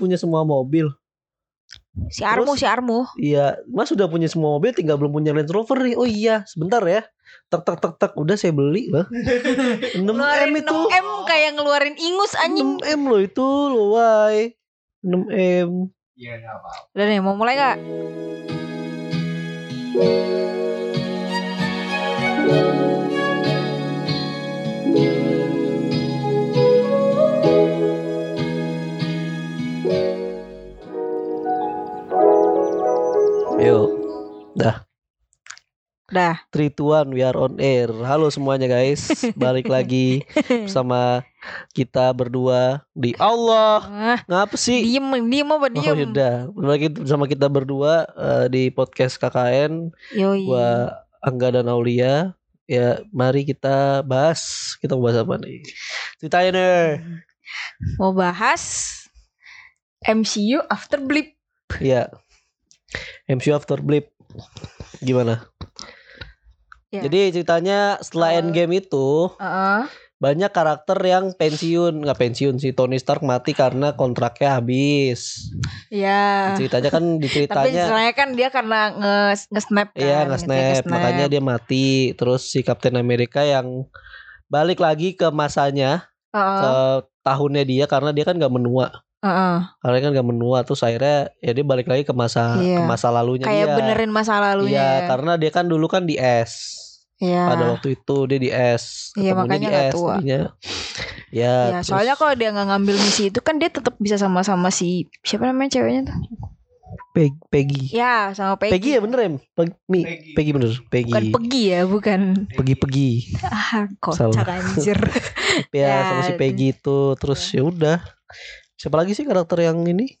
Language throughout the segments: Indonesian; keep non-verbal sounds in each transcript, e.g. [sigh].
punya semua mobil. Si Armu, Terus? si Armu. Iya, Mas sudah punya semua mobil, tinggal belum punya Range Rover nih. Oh iya, sebentar ya. Tek tek tek tek, udah saya beli lah. [laughs] 6 M Ngeluarin itu. 6M kayak ngeluarin ingus anjing. 6 M loh itu loh, why? 6 M. Iya nggak apa. Udah nih, mau mulai gak? Yuk. Dah. Dah. 3 2 1 we are on air. Halo semuanya guys. Balik lagi [laughs] bersama kita berdua di Allah. Ah, Ngapa sih? diem, diem apa Oh diem? yaudah, lagi bersama kita berdua eh, di podcast KKN Yoi. Gua Angga dan Aulia Ya mari kita bahas Kita mau bahas apa nih Ceritain Mau bahas MCU After Blip. Ya MCU After Blip Gimana? Ya. Jadi ceritanya setelah Eh. Endgame itu Heeh. Banyak karakter yang pensiun Nggak pensiun sih Tony Stark mati karena kontraknya habis Iya. Ceritanya kan di [laughs] Tapi ceritanya kan dia karena nge nge-snap kan. Iya snap, nge-snap. makanya dia mati. Terus si Captain America yang balik lagi ke masanya, Heeh. ke tahunnya dia karena dia kan nggak menua. Heeh. Karena kan nggak menua, terus akhirnya ya dia balik lagi ke masa Iya. ke masa lalunya Kayak dia. benerin masa lalunya. Iya, karena dia kan dulu kan di S. Iya. Pada waktu itu dia di S. Iya, makanya di nggak S tua. [laughs] Ya, Ya, terus soalnya kalau dia nggak ngambil misi itu kan dia tetap bisa sama-sama si siapa namanya ceweknya tuh? Peg- Peggy. Ya, sama Peggy. Peggy ya bener ya? Peg- Mi, Peggy. Peggy bener. Peggy. Bukan Peggy ya, bukan. Peggy Peggy. Ah, kocak anjir. [laughs] ya, Ya, sama si Peggy itu terus ya udah siapa lagi sih karakter yang ini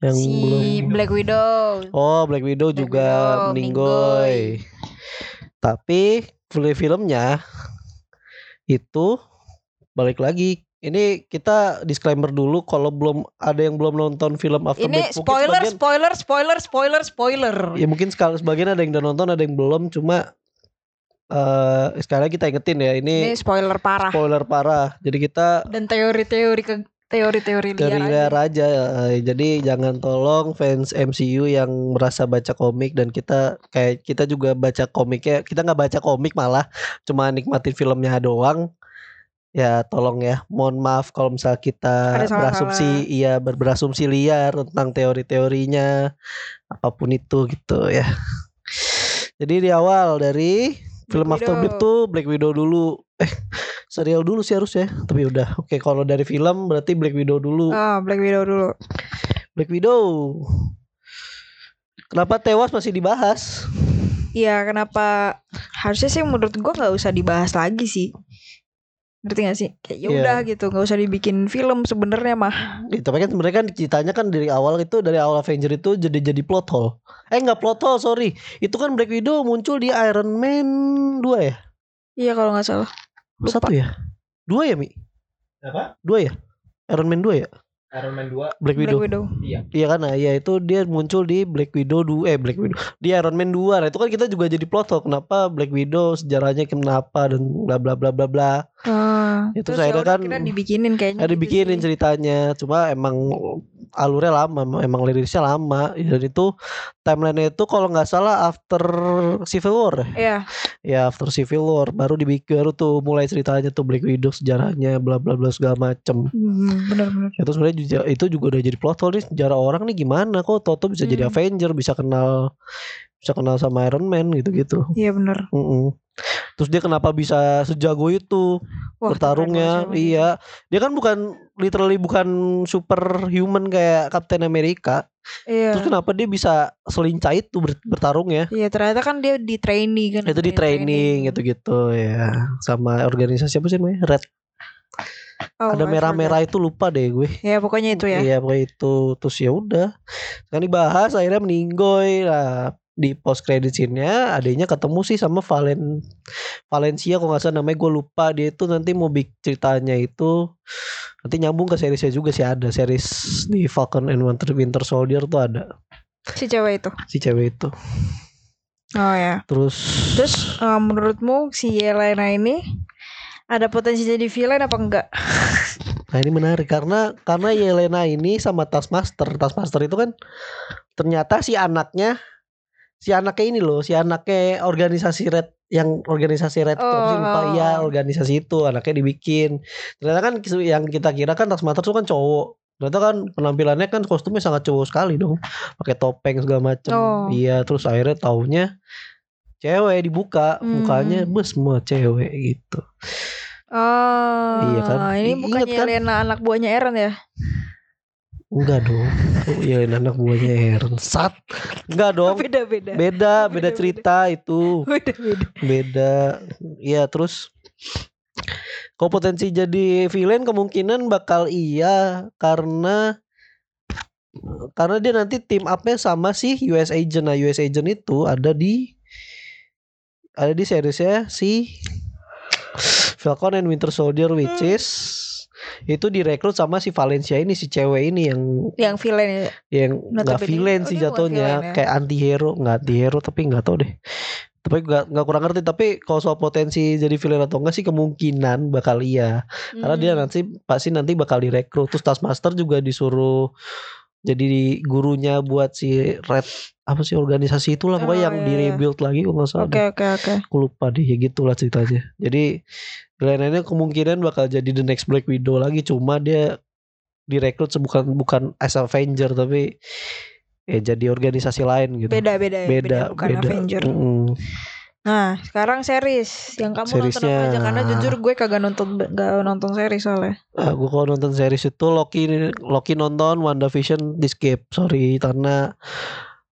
yang si belum Black Widow. oh Black Widow Black juga Widow, tapi film filmnya itu balik lagi ini kita disclaimer dulu kalau belum ada yang belum nonton film After Ini Death. Spoiler, sebagian- spoiler, spoiler, spoiler, spoiler. ya mungkin sekali sebagian ada yang udah nonton ada yang belum cuma eh sekali lagi kita ingetin ya Ini ini spoiler parah. spoiler parah jadi kita Dan teori-teori ke teori-teori liar. dari aja. liar aja eh, jadi jangan tolong fans MCU yang merasa baca komik dan kita kayak kita juga baca komiknya kita nggak baca komik malah cuma nikmatin filmnya doang ya tolong ya mohon maaf kalau misal kita berasumsi iya ber- berasumsi liar tentang teori-teorinya apa pun itu gitu ya jadi di awal dari film Black After Blip Widow. tuh Black Widow dulu eh serial dulu sih harusnya tapi udah oke kalau dari film berarti Black Widow dulu Oh, Black Widow dulu. Black Widow. Kenapa tewas masih dibahas? Iya, kenapa harusnya sih menurut gua nggak usah dibahas lagi sih. Ngerti gak sih? Kayak ya Iya. udah gitu, nggak usah dibikin film sebenarnya mah. Ya, tapi kan sebenarnya kan ceritanya kan dari awal itu dari awal Avenger itu jadi jadi plot hole. Eh nggak plot hole sorry. Itu kan Black Widow muncul di Iron Man 2 ya? Iya kalau nggak salah. Lupa. Satu ya? Dua ya Mi? Apa? Dua ya? Iron Man 2 ya? Iron Man 2 Black Black Widow. Widow. Iya kan? Nah, ya itu dia muncul di Black Widow 2 eh Black Widow di Iron Man 2. Nah, itu kan kita juga jadi plot hole kenapa Black Widow sejarahnya kenapa dan bla bla bla bla bla. Ah, Itu yaudah kan- kira dibikinin kayaknya. Ada gitu bikinin sih. ceritanya, cuma emang alurnya lama, emang lirisnya lama. Dan itu timeline itu kalau nggak salah after Civil War ya. Iya, Ya after Civil War baru dibikin baru tuh mulai ceritanya tuh Black Widow sejarahnya bla bla bla segala macem. hmm, benar-benar. Itu sebenarnya juga- itu juga udah jadi plot hole nih sejarah orang nih gimana kok Toto bisa jadi Hmm. Avenger, bisa kenal bisa kenal sama Iron Man gitu-gitu. Iya benar. Mm-mm. Terus dia kenapa bisa sejago itu? Wah, bertarungnya keren iya dia kan bukan literally bukan super human kayak Captain America. Iya. terus kenapa dia bisa selincah itu ber- bertarungnya Iya ternyata kan dia di training kan. itu di training gitu gitu ya sama organisasi apa sih namanya Red Oh, ada merah-merah itu lupa deh gue. Ya pokoknya itu ya. iya pokoknya itu terus ya udah kan dibahas akhirnya meninggoy lah di post credit scene-nya adanya ketemu sih sama Valen Valencia kok nggak salah namanya gue lupa dia itu nanti mau bikin ceritanya itu nanti nyambung ke seriesnya juga sih ada series di Falcon and Winter, Winter Soldier tuh ada Si cewek itu. si cewek itu Oh ya. terus Terus eh, menurutmu si Yelena ini ada potensi jadi villain apa enggak? Nah ini menarik karena karena Yelena ini sama Taskmaster, Taskmaster itu kan ternyata si anaknya si anaknya ini loh, si anaknya organisasi Red yang organisasi Red apa sih? lupa Oh. iya organisasi itu anaknya dibikin. Ternyata kan yang kita kira kan Taskmaster itu kan cowok. Ternyata kan penampilannya kan kostumnya sangat cowok sekali dong. Pakai topeng segala macem. Oh. Iya, terus akhirnya taunya cewek dibuka Hmm. mukanya semua cewek gitu. Oh, Iya kan? Ini bukannya kan? Lena anak buahnya Eren ya? Enggak dong. [laughs] Iya anak buahnya Aaron. Sat. Enggak dong. Beda beda. Beda, beda Beda-beda. cerita itu. [laughs] Beda beda. Beda. Iya, terus kalau potensi jadi villain kemungkinan bakal iya karena karena dia nanti team up-nya sama si US Agent. Nah, US Agent itu ada di ada di seriesnya si Falcon and Winter Soldier which is itu direkrut sama si Valencia ini si cewek ini yang Yang villain ya. yang nggak villain oh, sih bukan jatuhnya. villain ya? kayak anti hero nggak anti hero tapi nggak tahu deh. Tapi nggak nggak kurang ngerti. Tapi kalau soal potensi jadi villain atau enggak sih kemungkinan bakal iya. Karena dia Hmm. nanti pasti nanti bakal direkrut. Terus Taskmaster juga disuruh jadi gurunya buat si Red apa sih organisasi itulah pokoknya Oh, yang iya, di iya. rebuild lagi kok nggak salah Oke deh. oke oke. aku lupa deh ya gitulah ceritanya jadi villainnya kemungkinan bakal jadi the next Black Widow lagi cuma dia direkrut bukan bukan as Avenger tapi ya jadi organisasi lain gitu Beda beda beda bukan beda. Avenger. Mm-mm. Nah sekarang series yang kamu nonton Seriesnya. apa aja karena jujur gue kagak nonton gak nonton series soalnya. Ah, gue kalau nonton series itu Loki Loki nonton WandaVision di skip sorry karena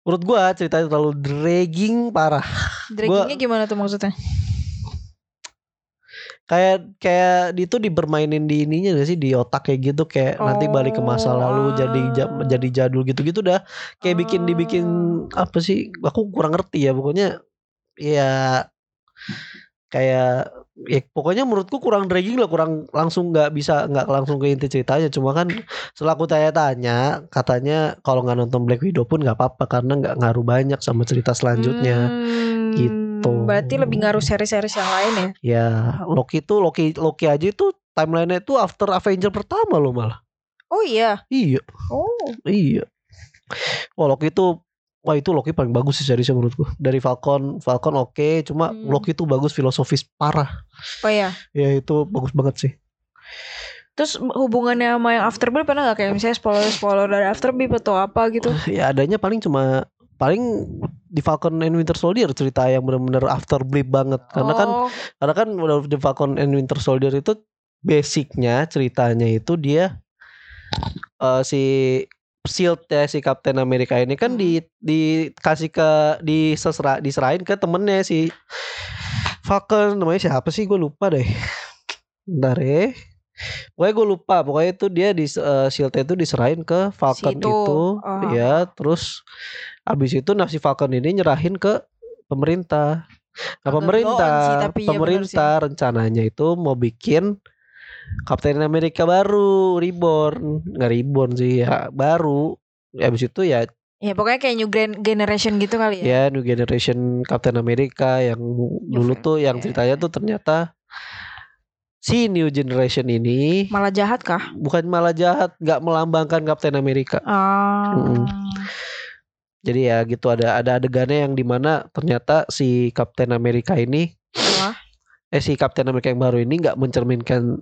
menurut gua ceritanya terlalu dragging parah Draggingnya gimana tuh maksudnya? kayak kayak itu dibermainin di ininya gak sih di otak kayak gitu kayak nanti balik ke masa Oh, lalu jadi ah. jadi jadul gitu-gitu dah kayak bikin dibikin apa sih aku kurang ngerti ya pokoknya ya kayak ya pokoknya menurutku kurang dragging lah kurang langsung nggak bisa nggak langsung ke inti ceritanya cuma kan setelah aku tanya-tanya katanya kalau nggak nonton Black Widow pun nggak apa-apa karena nggak ngaruh banyak sama cerita selanjutnya Hmm, gitu. Berarti lebih ngaruh seri-series yang lain ya? ya Loki itu Loki Loki aja itu timelinenya itu after Avenger pertama loh malah Oh iya. iya Oh. iya Wah Loki itu Wah itu Loki paling bagus sih seriesnya menurutku Dari Falcon Falcon oke Cuma Hmm. Loki itu bagus filosofis parah. Oh iya. Ya itu bagus banget sih. Terus hubungannya sama yang Afterbeat pernah gak kayak misalnya spoiler-spoiler dari Afterbeat atau apa gitu? [laughs] Ya adanya paling cuma Paling di Falcon and Winter Soldier cerita yang benar-benar after blip banget. Karena kan oh, karena kan di Falcon and Winter Soldier itu basicnya ceritanya itu dia eh, si Shield ya si Captain America ini kan Hmm. di dikasih ke di diserahin ke temennya si Falcon. Namanya siapa sih? Gue lupa deh. Bentar ya. Pokoknya gue lupa. Pokoknya itu dia di eh, Shieldnya itu diserahin ke Falcon itu. itu. Oh. Ya terus Abis itu nah si Falcon ini nyerahin ke pemerintah. Nah Agak pemerintah sih, tapi iya Pemerintah rencananya itu mau bikin Captain America baru Reborn Nggak Reborn sih ya Baru Ya, Abis itu ya ya pokoknya kayak new grand generation gitu kali ya. ya New Generation Captain America yang dulu tuh yang ya. ceritanya tuh ternyata si New Generation ini Malah jahat kah? bukan malah jahat nggak melambangkan Captain America Ah. Mm-mm. jadi ya gitu ada ada adegannya yang di mana ternyata si Captain America ini Wah. eh si Captain America yang baru ini nggak mencerminkan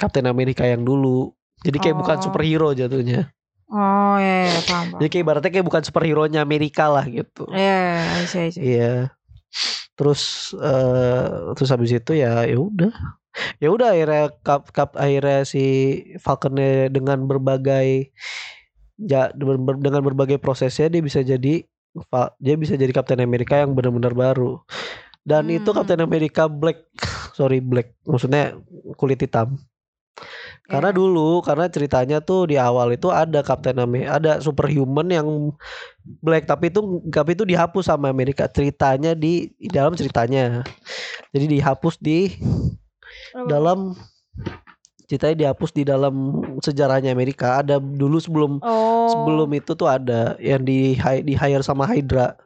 Captain America yang dulu jadi kayak bukan Oh. superhero jatuhnya Oh ya, ya paham. paham. jadi kayak ibaratnya kayak bukan superhero nya Amerika lah gitu Ya, I see, I see. Iya. Terus eh terus habis itu ya ya udah. Ya udah akhirnya kap, kap akhirnya si Falconnya dengan berbagai ja, ber- ber- dengan berbagai prosesnya dia bisa jadi dia bisa jadi Captain America yang benar-benar baru. Dan itu Hmm. Captain America Black. [laughs] Sorry Black. Maksudnya kulit hitam. Karena Ya. dulu karena ceritanya tuh di awal itu ada Captain America, ada superhuman yang black tapi itu tapi itu dihapus sama Amerika ceritanya di, di dalam ceritanya. Jadi dihapus di dalam ceritanya dihapus di dalam sejarahnya Amerika. Ada dulu sebelum Oh. sebelum itu tuh ada yang di di hire sama Hydra.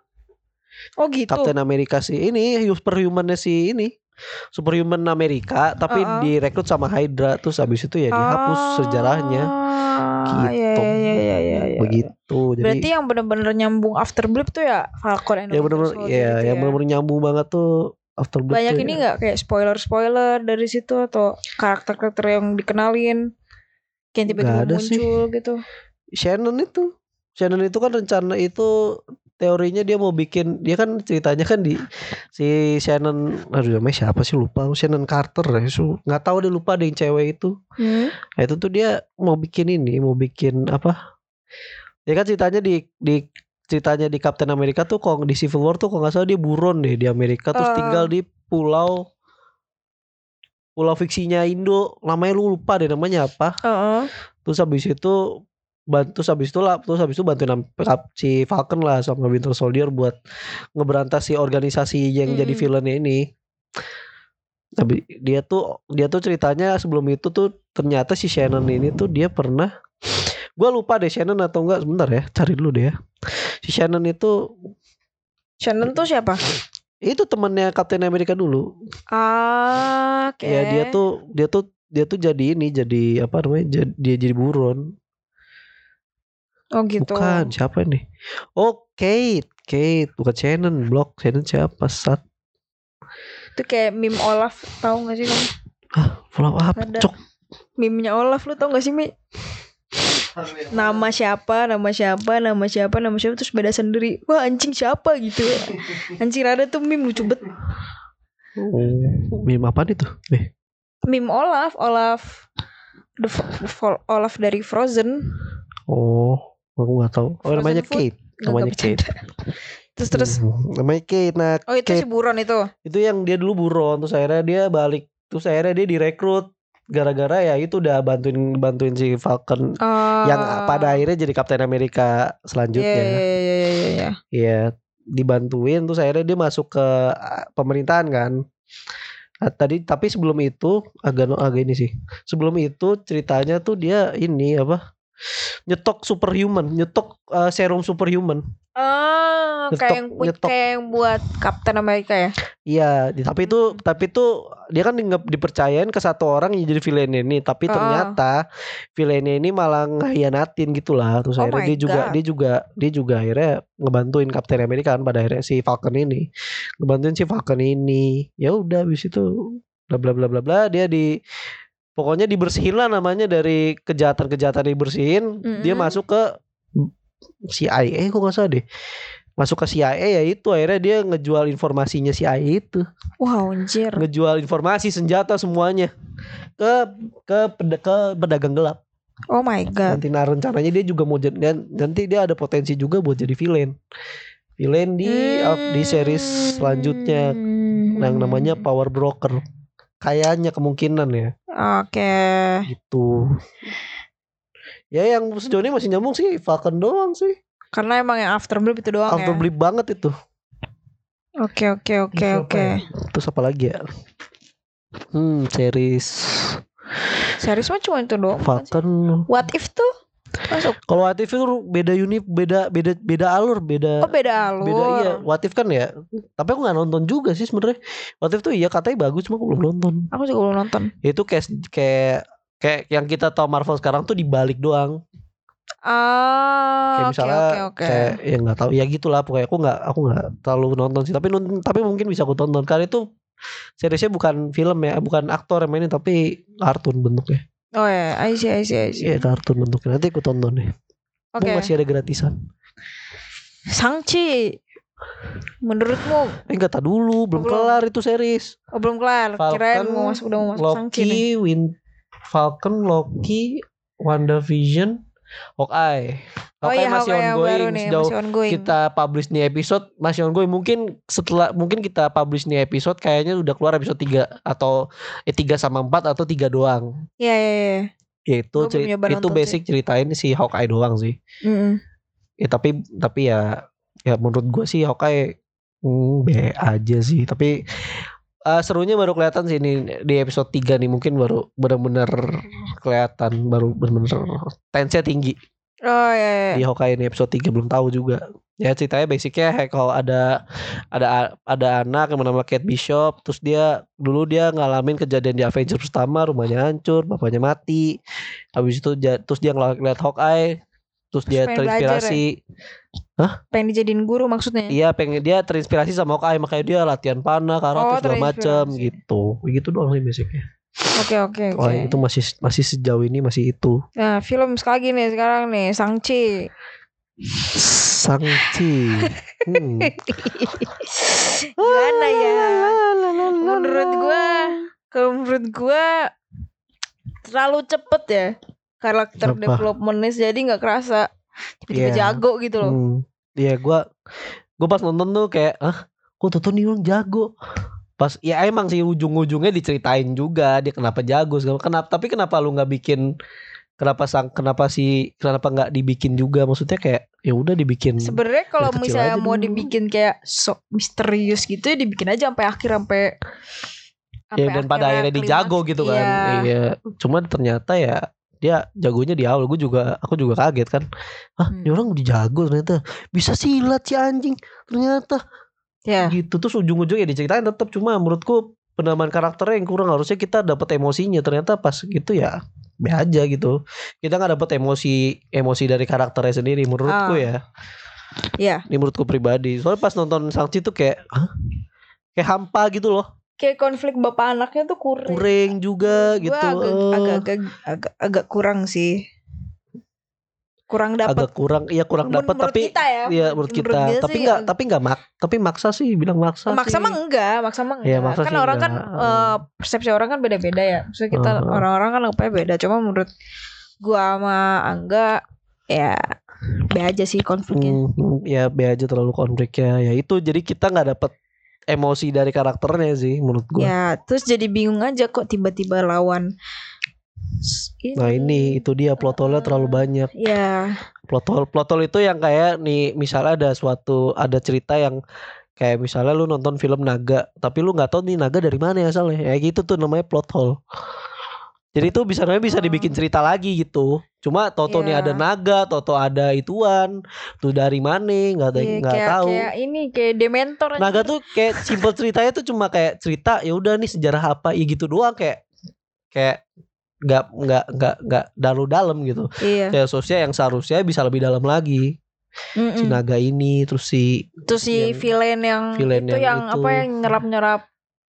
Oh gitu. Captain America si ini superhumannya si ini superhuman Amerika tapi Uh-uh. direkrut sama Hydra terus habis itu ya dihapus sejarahnya Ah, gitu. Iya, iya, iya, iya, iya. begitu jadi Berarti yang bener-bener nyambung after blip tuh ya Falcon and ya benar-benar Soldier ya gitu yang benar-benar nyambung banget tuh After Blood Banyak ini ya. nggak kayak spoiler-spoiler dari situ atau karakter-karakter yang dikenalin kayak tiba-tiba ada sih. muncul gitu. Shannon itu Shannon itu kan rencana itu teorinya dia mau bikin dia kan ceritanya kan di si Shannon aduh namanya siapa sih lupa Shannon Carter ya nggak tahu dia lupa ada yang cewek itu Hmm? nah, itu tuh dia mau bikin ini mau bikin apa ya kan ceritanya di di ceritanya di Captain America tuh kok di Civil War tuh kok nggak salah dia buron deh di Amerika terus Oh. tinggal di pulau pulau fiksinya Indo namanya lu lupa deh namanya apa Heeh. terus habis itu bantu habis itu lah terus habis itu bantuin si Falcon lah sama Winter Soldier buat ngeberantas si organisasi yang jadi villainnya ini. Tapi dia tuh dia tuh ceritanya sebelum itu tuh ternyata si Shannon ini tuh dia pernah gua lupa deh Shannon atau enggak sebentar ya cari dulu deh ya. Si Shannon itu Shannon tuh siapa? itu temannya Captain America dulu. Ah, oke. ya dia tuh dia tuh dia tuh jadi ini jadi apa namanya jadi, dia jadi buron Oh gitu. Bukan siapa ini? Oh Kate, Kate bukan Shannon. Blok Shannon siapa? Sat. Itu kayak meme Olaf tahu gak sih kamu? Follow apa? Ada. Cok. Meme-nya Olaf lu tau gak sih Mi? Nama siapa, nama siapa, nama siapa, nama siapa terus beda sendiri. Wah anjing siapa gitu. Anjing ada tuh meme lucu bet. Oh, meme apa itu? Eh, Meme Olaf, Olaf the Olaf dari Frozen. oh, aku nggak tahu. Oh, Frozen namanya food. Kate. Nggak, Namanya bercanda. [laughs] Terus terus Hmm, namanya Kate. Nah, Oh itu Kate si buron itu. itu yang dia dulu buron. Terus akhirnya dia balik. Terus akhirnya dia direkrut. Gara-gara ya itu udah bantuin bantuin si Falcon Oh. yang pada akhirnya jadi Kapten Amerika selanjutnya. iya iya iya iya, iya. Iya, dibantuin terus akhirnya dia masuk ke ah, pemerintahan kan. Nah, tadi tapi sebelum itu agak agak ini sih. Sebelum itu ceritanya tuh dia ini apa? Nyetok superhuman, nyetok eh, serum superhuman. Oh, Nyetok- kayak yang nyetok. kayak yang buat Captain America ya. Iya, tapi itu Hmm. tapi itu dia kan dipercayain ke satu orang yang jadi villain ini, tapi Heeh. ternyata villainnya ini malah ngehianatin gitu lah. Terus Oh akhirnya dia juga God. dia juga dia juga akhirnya ngebantuin Captain America kan pada akhirnya si Falcon ini. Ngebantuin si Falcon ini. Ya udah habis itu bla bla bla bla bla dia di pokoknya dibersihin lah namanya dari kejahatan-kejahatan dibersihin. Dia Mm-mm. masuk ke CIA kok nggak salah deh. Masuk ke CIA ya itu akhirnya dia ngejual informasinya CIA itu Wow, anjir. ngejual informasi senjata semuanya ke ke ke pedagang gelap. Oh my god. Nanti nah rencananya dia juga mau jadi nanti dia ada potensi juga buat jadi villain. Villain di di series selanjutnya Hmm. yang namanya Power Broker. Kayaknya kemungkinan ya Oke. gitu. Ya yang sejauh ini masih nyambung sih Falcon doang sih. Karena emang yang After Blip itu doang After ya. beli banget itu. Oke oke oke oke. ya? Terus apa lagi ya? Hmm, series Series mah cuma itu doang. sih? Falcon What if tuh masuk? Kalau What If itu beda unit, beda beda beda alur, beda Oh beda alur. beda iya. What If kan ya. Tapi aku nggak nonton juga sih sebenarnya. What If tuh iya katanya bagus cuma aku belum nonton. Aku juga belum nonton. Itu kayak kayak kayak yang kita tahu Marvel sekarang tuh dibalik doang. Kayak Ah, oke misalnya oke oke. kayak ya nggak tahu ya gitulah pokoknya aku nggak aku nggak terlalu nonton sih. Tapi non- tapi mungkin bisa aku tonton karena itu seriesnya bukan film ya, bukan aktor yang mainin tapi kartun bentuknya. Oh ya, I see, I see, I see. Iya kartun bentuknya. Nanti aku tonton deh. Oke. Mumpung Masih ada gratisan. Sangchi. Menurutmu Eh enggak tak dulu, belum belum. kelar itu series. oh, belum kelar. Kirain Falcon, mau masuk udah mau masuk nih. Loki, Win, Falcon, Loki, WandaVision, Hawkeye. Oh iya, masih Hawkeye ongoing baru nih, masih ongoing. kita publish nih episode masih ongoing. Mungkin setelah mungkin kita publish nih episode kayaknya udah keluar episode 3 atau eh 3 sama 4 atau 3 doang. Iya, iya, iya. Nyoba itu nonton basic ceritain si Hawkeye doang sih. Mm-mm. Ya tapi tapi ya ya menurut gua sih Hawkeye hmm, B aja sih. Tapi eh, serunya baru kelihatan sih ini di episode 3 nih mungkin baru benar-benar kelihatan baru benar-benar tensinya tinggi Oh iya, iya. di Hawkeye ini episode 3 belum tahu juga. Ya ceritanya basicnya kayak kalau ada ada ada anak yang bernama Kate Bishop, terus dia dulu dia ngalamin kejadian di Avengers pertama, rumahnya hancur, bapaknya mati. Habis itu terus dia ngeliat Hawkeye, terus dia pengen belajar terinspirasi. Pengen dijadiin guru maksudnya. Iya, pengen dia terinspirasi sama Hawkeye, makanya dia latihan panah, karate Oh, segala macam gitu. Begitu doang sih basicnya. Oke oke oke. Oh, itu masih masih sejauh ini masih itu. Nah, film sekali nih sekarang nih Sangchi. Sangchi. Hmm. [laughs] Gimana ya? Menurut gua, kalau menurut gua terlalu cepet ya karakter Apa? developmentnya jadi nggak kerasa tiba-tiba Iya. jago gitu loh. Hmm. Iya gua gua pas nonton tuh kayak ah kok Toto nih orang jago. Pas ya emang sih ujung-ujungnya diceritain juga dia kenapa jago segala kenapa tapi kenapa lu nggak bikin kenapa sang kenapa sih kenapa nggak dibikin juga maksudnya kayak ya udah dibikin Sebenarnya kalau misalnya mau dulu. dibikin kayak sok misterius gitu ya dibikin aja sampai akhir sampai ya dan pada akhirnya dijago gitu kan. Iya. Iya. Cuman ternyata ya dia jagonya di awal gue juga aku juga kaget kan ah Hmm. ini orang dijago ternyata bisa silat si anjing ternyata Ya. gitu terus ujung-ujungnya diceritain tetap cuma menurutku penambahan karakternya yang kurang harusnya kita dapat emosinya ternyata pas gitu ya be aja gitu kita nggak dapat emosi emosi dari karakternya sendiri menurutku Ah. ya Iya. ini menurutku pribadi soalnya pas nonton Sangchi tuh kayak Hah? kayak hampa gitu loh Kayak konflik bapak anaknya tuh kurang. kuring juga Gua gitu agak, Eh, agak agak agak agak kurang sih. Kurang dapat agak kurang iya kurang dapat tapi kita ya. Iya menurut kita dia tapi nggak ag- tapi nggak mak tapi maksa sih bilang maksa maksa sih. mah enggak, maksa mah enggak. Iya, maksa kan orang kan enggak. eh, persepsi orang kan beda-beda ya. Maksudnya kita orang-orang kan apa beda. Cuma menurut gua sama Angga ya be aja sih konfliknya. Hmm, ya be aja terlalu konfliknya ya itu jadi kita nggak dapet emosi dari karakternya sih menurut gua. Ya, terus jadi bingung aja kok tiba-tiba lawan nah ini itu dia plot hole-nya terlalu banyak. Ya, plot hole plot hole itu yang kayak nih misalnya ada suatu ada cerita yang kayak misalnya lu nonton film naga tapi lu nggak tahu nih naga dari mana ya asalnya. Ya gitu tuh namanya plot hole. Jadi itu bisa namanya bisa dibikin cerita lagi gitu cuma Toto nih Iya. ada naga Toto ada ituan tuh dari mana nggak ada iya, nggak tahu kayak ini kayak Dementor aja. Naga tuh kayak [laughs] simple ceritanya tuh cuma kayak cerita ya udah nih sejarah apa ya gitu doang kayak kayak nggak nggak nggak nggak dalam dalam gitu Iya. kayak sosial yang seharusnya bisa lebih dalam lagi Mm-mm. si naga ini terus si Terus si yang- villain yang villain itu yang yang, itu. apa yang nyerap-nyerap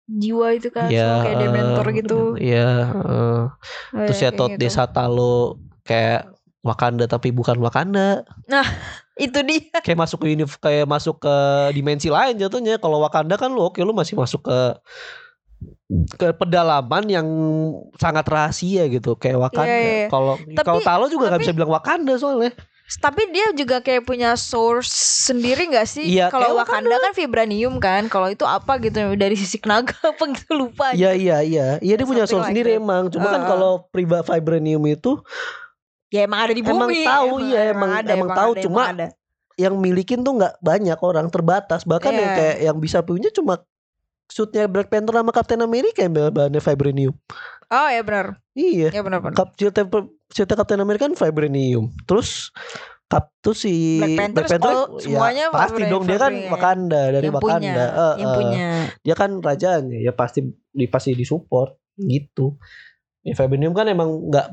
jiwa itu kan semua kayak Dementor eh, gitu. ya eh, Oh, terus ya, ya tot gitu. desa talo kayak Wakanda tapi bukan Wakanda [laughs] Itu dia. kayak masuk ke univ kayak masuk ke dimensi lain jatuhnya kalau Wakanda kan lu oke lu masih masuk ke ke pedalaman yang sangat rahasia gitu kayak Wakanda. Iya, iya. Kalau Tapi- kalau Talo juga nggak bisa bilang Wakanda soalnya. Tapi dia juga kayak punya source sendiri gak sih? Iya, Kalau kayak Wakanda kan vibranium kan. Kalau itu apa gitu dari sisi naga [laughs] apa gitu lupa. Iya iya iya. Iya dia punya Something like sendiri that. emang. Cuma kan Uh-uh. kalau priva vibranium itu Ya emang ada di bumi. Emang tahu, iya, emang- emang tahu, ada, cuma ada. yang milikin tuh nggak banyak orang terbatas. Bahkan yang Iya. kayak yang bisa punya cuma suitnya Black Panther sama Captain America yang bahannya vibranium. Oh ya benar. Iya. Ya benar benar. Silta Silta Captain America kan vibranium. Terus Kap tuh si Black Panther all- ya, semuanya pasti dong dia kan Wakanda dari yang Wakanda. punya, Eh, yang punya. Dia kan rajanya ya pasti di pasti disupport gitu. Ya, kan emang nggak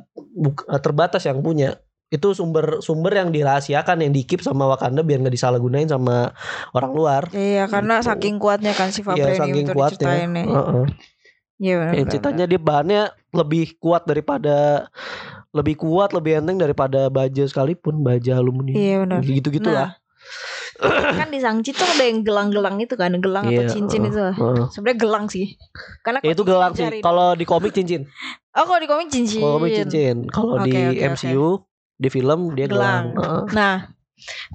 eh, terbatas yang punya. Itu sumber sumber yang dirahasiakan yang dikip sama Wakanda biar nggak disalahgunain sama orang luar. Iya karena Gitu. saking kuatnya kan si Iya vibranium saking itu kuatnya. Heeh. Iya benar. Ya, benar, ceritanya dia bahannya lebih kuat daripada lebih kuat lebih enteng daripada baja sekalipun baja aluminium. Iya, benar. Gitu gitu Nah, lah. Kan di Sangchi tuh ada yang gelang-gelang itu kan, gelang Iya, atau cincin uh, itu. Heeh. Sebenarnya gelang sih. Karena Ya, itu gelang sih. Kalau di komik cincin. Oh, kalau di komik cincin. Kalau komik cincin. Kalau Oke, di oke, MCU di film dia gelang. Gelang. Nah,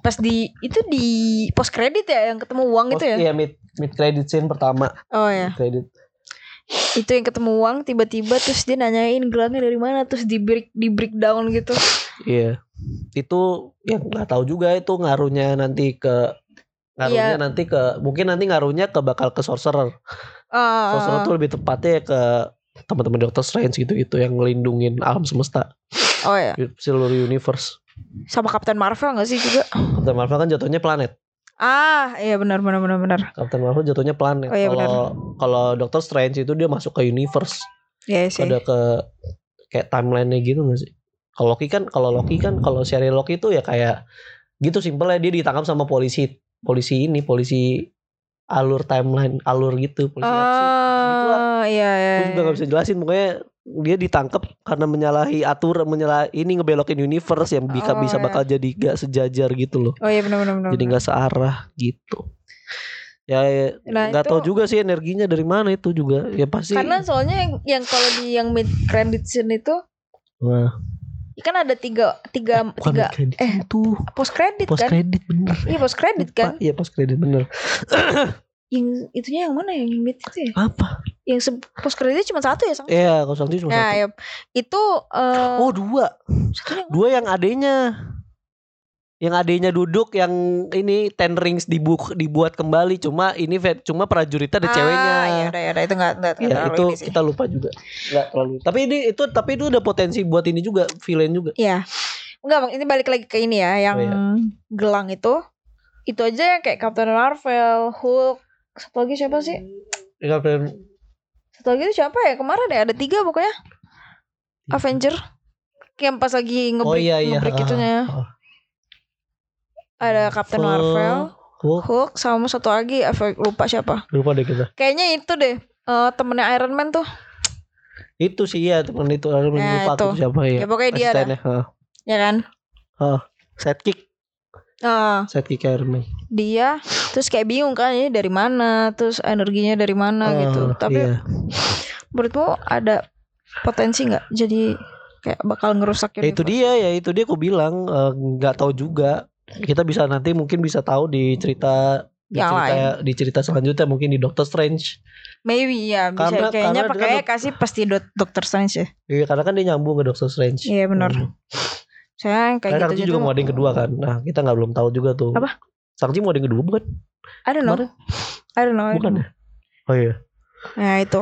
pas di itu di post credit ya yang ketemu uang itu ya. Iya mid mid credit scene pertama. Oh ya. Credit. Itu yang ketemu uang tiba-tiba terus dia nanyain gelangnya dari mana terus di break di breakdown gitu. Iya. Itu ya nggak tahu juga itu ngaruhnya nanti ke ngaruhnya Iya. nanti ke mungkin nanti ngaruhnya ke bakal ke sorcerer. Ah, Sorcerer tuh lebih tepatnya ke teman-teman Doctor Strange gitu-gitu yang ngelindungin alam semesta oh ya. seluruh universe. Sama Captain Marvel gak sih juga? Captain Marvel kan jatuhnya planet. Ah, iya benar benar benar benar. Captain Marvel jatuhnya planet. Oh, iya, Kalau kalau Doctor Strange itu dia masuk ke universe. Iya sih. Ada ke kayak timeline-nya gitu gak sih? Kalau Loki kan kalau Loki kan kalau serial Loki itu ya kayak gitu simpel ya dia ditangkap sama polisi polisi ini polisi alur timeline alur gitu polisi aksi. Oh, iya iya. Gue juga iya. gak bisa jelasin pokoknya dia ditangkap karena menyalahi aturan menyalah ini ngebelokin universe yang bisa Oh, bisa iya. bakal jadi gak sejajar gitu loh. Oh iya benar benar benar. jadi nggak searah gitu. Ya ya, Nah, nggak itu- tahu juga sih energinya dari mana itu juga. Ya pasti. Karena soalnya yang, yang kalau di yang mid credit scene itu Wah, kan ada tiga tiga bukan tiga kredit eh, itu post credit post kan? kredit bener. Iya post credit Lupa. kan? Iya post kredit bener. [coughs] Yang itunya yang mana yang mid itu ya? Apa? Yang post creditnya cuma satu ya sang? Iya, kalau Shang-Chi cuma Nah, satu. ya, itu eh Oh dua, satunya yang dua yang adenya. Yang adenya duduk yang ini ten rings dibu dibuat kembali cuma ini cuma prajuritnya ada Ah, ceweknya. Iya, udah, ya udah itu enggak enggak Ya itu kita lupa juga. Enggak terlalu. Tapi ini itu tapi itu udah potensi buat ini juga villain juga. Iya. Enggak, Bang, ini balik lagi ke ini ya, yang Oh, iya. gelang itu. Itu aja yang kayak Captain Marvel, Hulk, satu lagi siapa sih? Ya, Captain Satu lagi itu siapa ya? Kemarin ya ada tiga pokoknya. Avenger. Yang pas lagi ngebreak, Oh iya iya. ngebreak Ah, itunya. Ada Captain. Marvel, Hulk, Hulk, sama satu lagi lupa siapa. lupa deh kita. Kayaknya itu deh. eh temennya Iron Man tuh. Itu sih ya teman itu ada Ya, lupa itu. tuh siapa ya. Ya, pokoknya dia ada. Ah. Ya kan? Sidekick, Nah, sidekick Iron Man. dia terus kayak bingung kan ini dari mana, terus energinya dari mana gitu. Ah, Tapi iya. menurutmu ada potensi nggak jadi kayak bakal ngerusak Ya, itu dia ya itu dia aku bilang eh, nggak tahu juga. Kita bisa nanti mungkin bisa tahu di cerita di Yang cerita di cerita selanjutnya mungkin di Doctor Strange. Maybe ya bisa Karena- kayaknya karena pakai dengan- kasih pasti dot Doctor Strange ya. Iya karena kan dia nyambung ke Doctor Strange. Iya benar. Hmm. Saya kayak Karena gitu juga mau ada yang kedua kan. Nah kita nggak belum tahu juga tuh. Apa? Shang-Chi mau ada yang kedua bukan? I don't know. Kemarin? I don't know. I don't Bukan know. ya? Oh iya. Nah itu.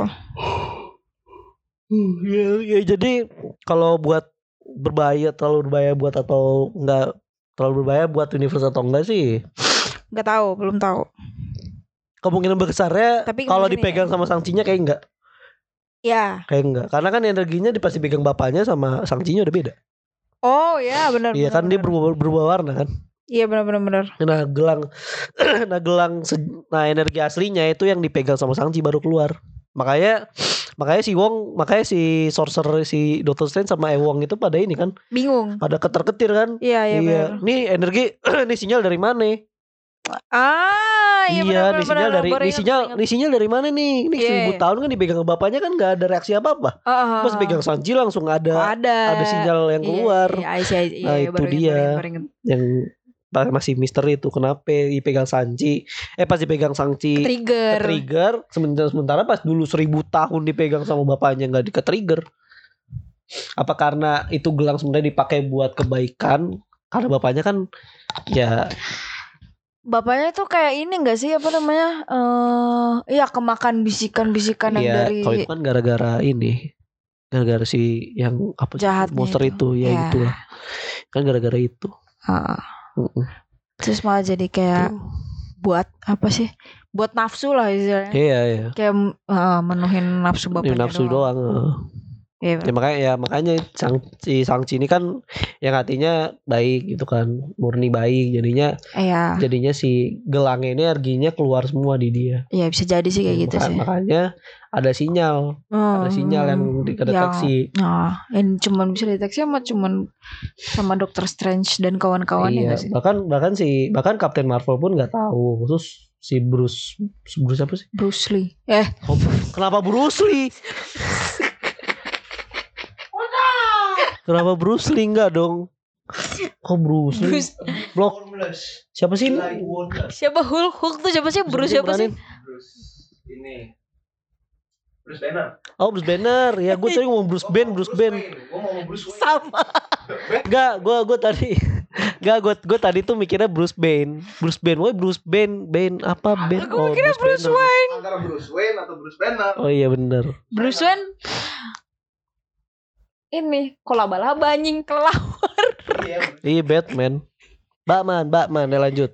Ya, ya jadi kalau buat berbahaya terlalu berbahaya buat atau enggak terlalu berbahaya buat universe atau enggak sih Nggak tahu, belum tahu. kemungkinan besarnya Tapi kalau kemungkinan dipegang sama Shang-Chi-nya kayak enggak Ya. kayak enggak karena kan energinya di pasti pegang bapaknya sama Shang-Chi-nya udah beda Oh ya benar. iya kan dia berubah, berubah warna kan Iya benar benar benar. nah gelang [clears throat] nah gelang nah energi aslinya itu yang dipegang sama Shang-Chi baru keluar makanya makanya si Wong makanya si sorcerer si Doctor Strange sama Ewong itu pada ini kan Bingung. pada keter-ketir kan Iya iya benar. Nih energi, [clears throat] nih sinyal dari mana? Ah iya, nih benar, sinyal dari, ingat, sinyal, nih sinyal dari mana nih? Ini Iya, seribu iya. tahun kan dipegang bapaknya kan nggak ada reaksi apa apa. Ah, ah, Pas pegang Sanji langsung ada ada. ada sinyal yang Iya, keluar Iya, iya, iya, iya, Nah, iya, itu baru dia. baru baru yang masih misteri itu kenapa dipegang Sanji eh pas dipegang Sanji Trigger. trigger sementara sementara pas dulu seribu tahun dipegang sama bapaknya nggak di trigger apa karena itu gelang sebenarnya dipakai buat kebaikan karena bapaknya kan ya Bapaknya tuh kayak ini gak sih apa namanya? Eh, iya kemakan bisikan-bisikan yang Iya, dari kalau itu kan gara-gara ini. Gara-gara si yang apa Jahatnya monster itu. itu, ya Ya. itu. Kan gara-gara itu. Ah, Mm-mm. terus malah jadi kayak buat apa sih? Buat nafsu lah istilahnya. Iya, iya. Kayak eh, menuhin nafsu bapaknya nafsu doang. eh. Iya, Ya makanya ya makanya sang si Sangchi ini kan yang hatinya baik gitu kan, murni baik. Jadinya Iya, jadinya si gelangnya ini energinya keluar semua di dia. iya bisa jadi sih kayak gitu Maka- sih. Makanya ada sinyal, ada sinyal yang dideteksi. Nah, yang cuman bisa deteksi sama cuman sama Doctor Strange dan kawan-kawannya iya, nggak sih? bahkan bahkan si bahkan Captain Marvel pun nggak tahu khusus si Bruce Bruce apa sih? Bruce Lee. Eh, Oh, kenapa Bruce Lee? [laughs] kenapa Bruce Lee enggak dong? Kok Bruce Lee? Bruce Blok siapa sih? ini? siapa Hulk? Hulk tuh siapa sih? Bruce siapa sih? Bruce ini Bruce Banner. Oh Bruce Banner ya gue tadi ngomong Bruce Ben Bruce Ben Gue mau ngomong Bruce Wayne. Sama. [laughs] Enggak gue gue tadi Enggak gue gue tadi tuh mikirnya Bruce Bane Bruce Bane Woi Bruce Bane Bane apa Bane Aku mikirnya Bruce Banner. Wayne. Antara Bruce Wayne atau Bruce Banner. Oh iya bener Bruce Wayne. Ini kok laba-laba anjing kelawar. Iya. Iya Batman Batman Batman ya lanjut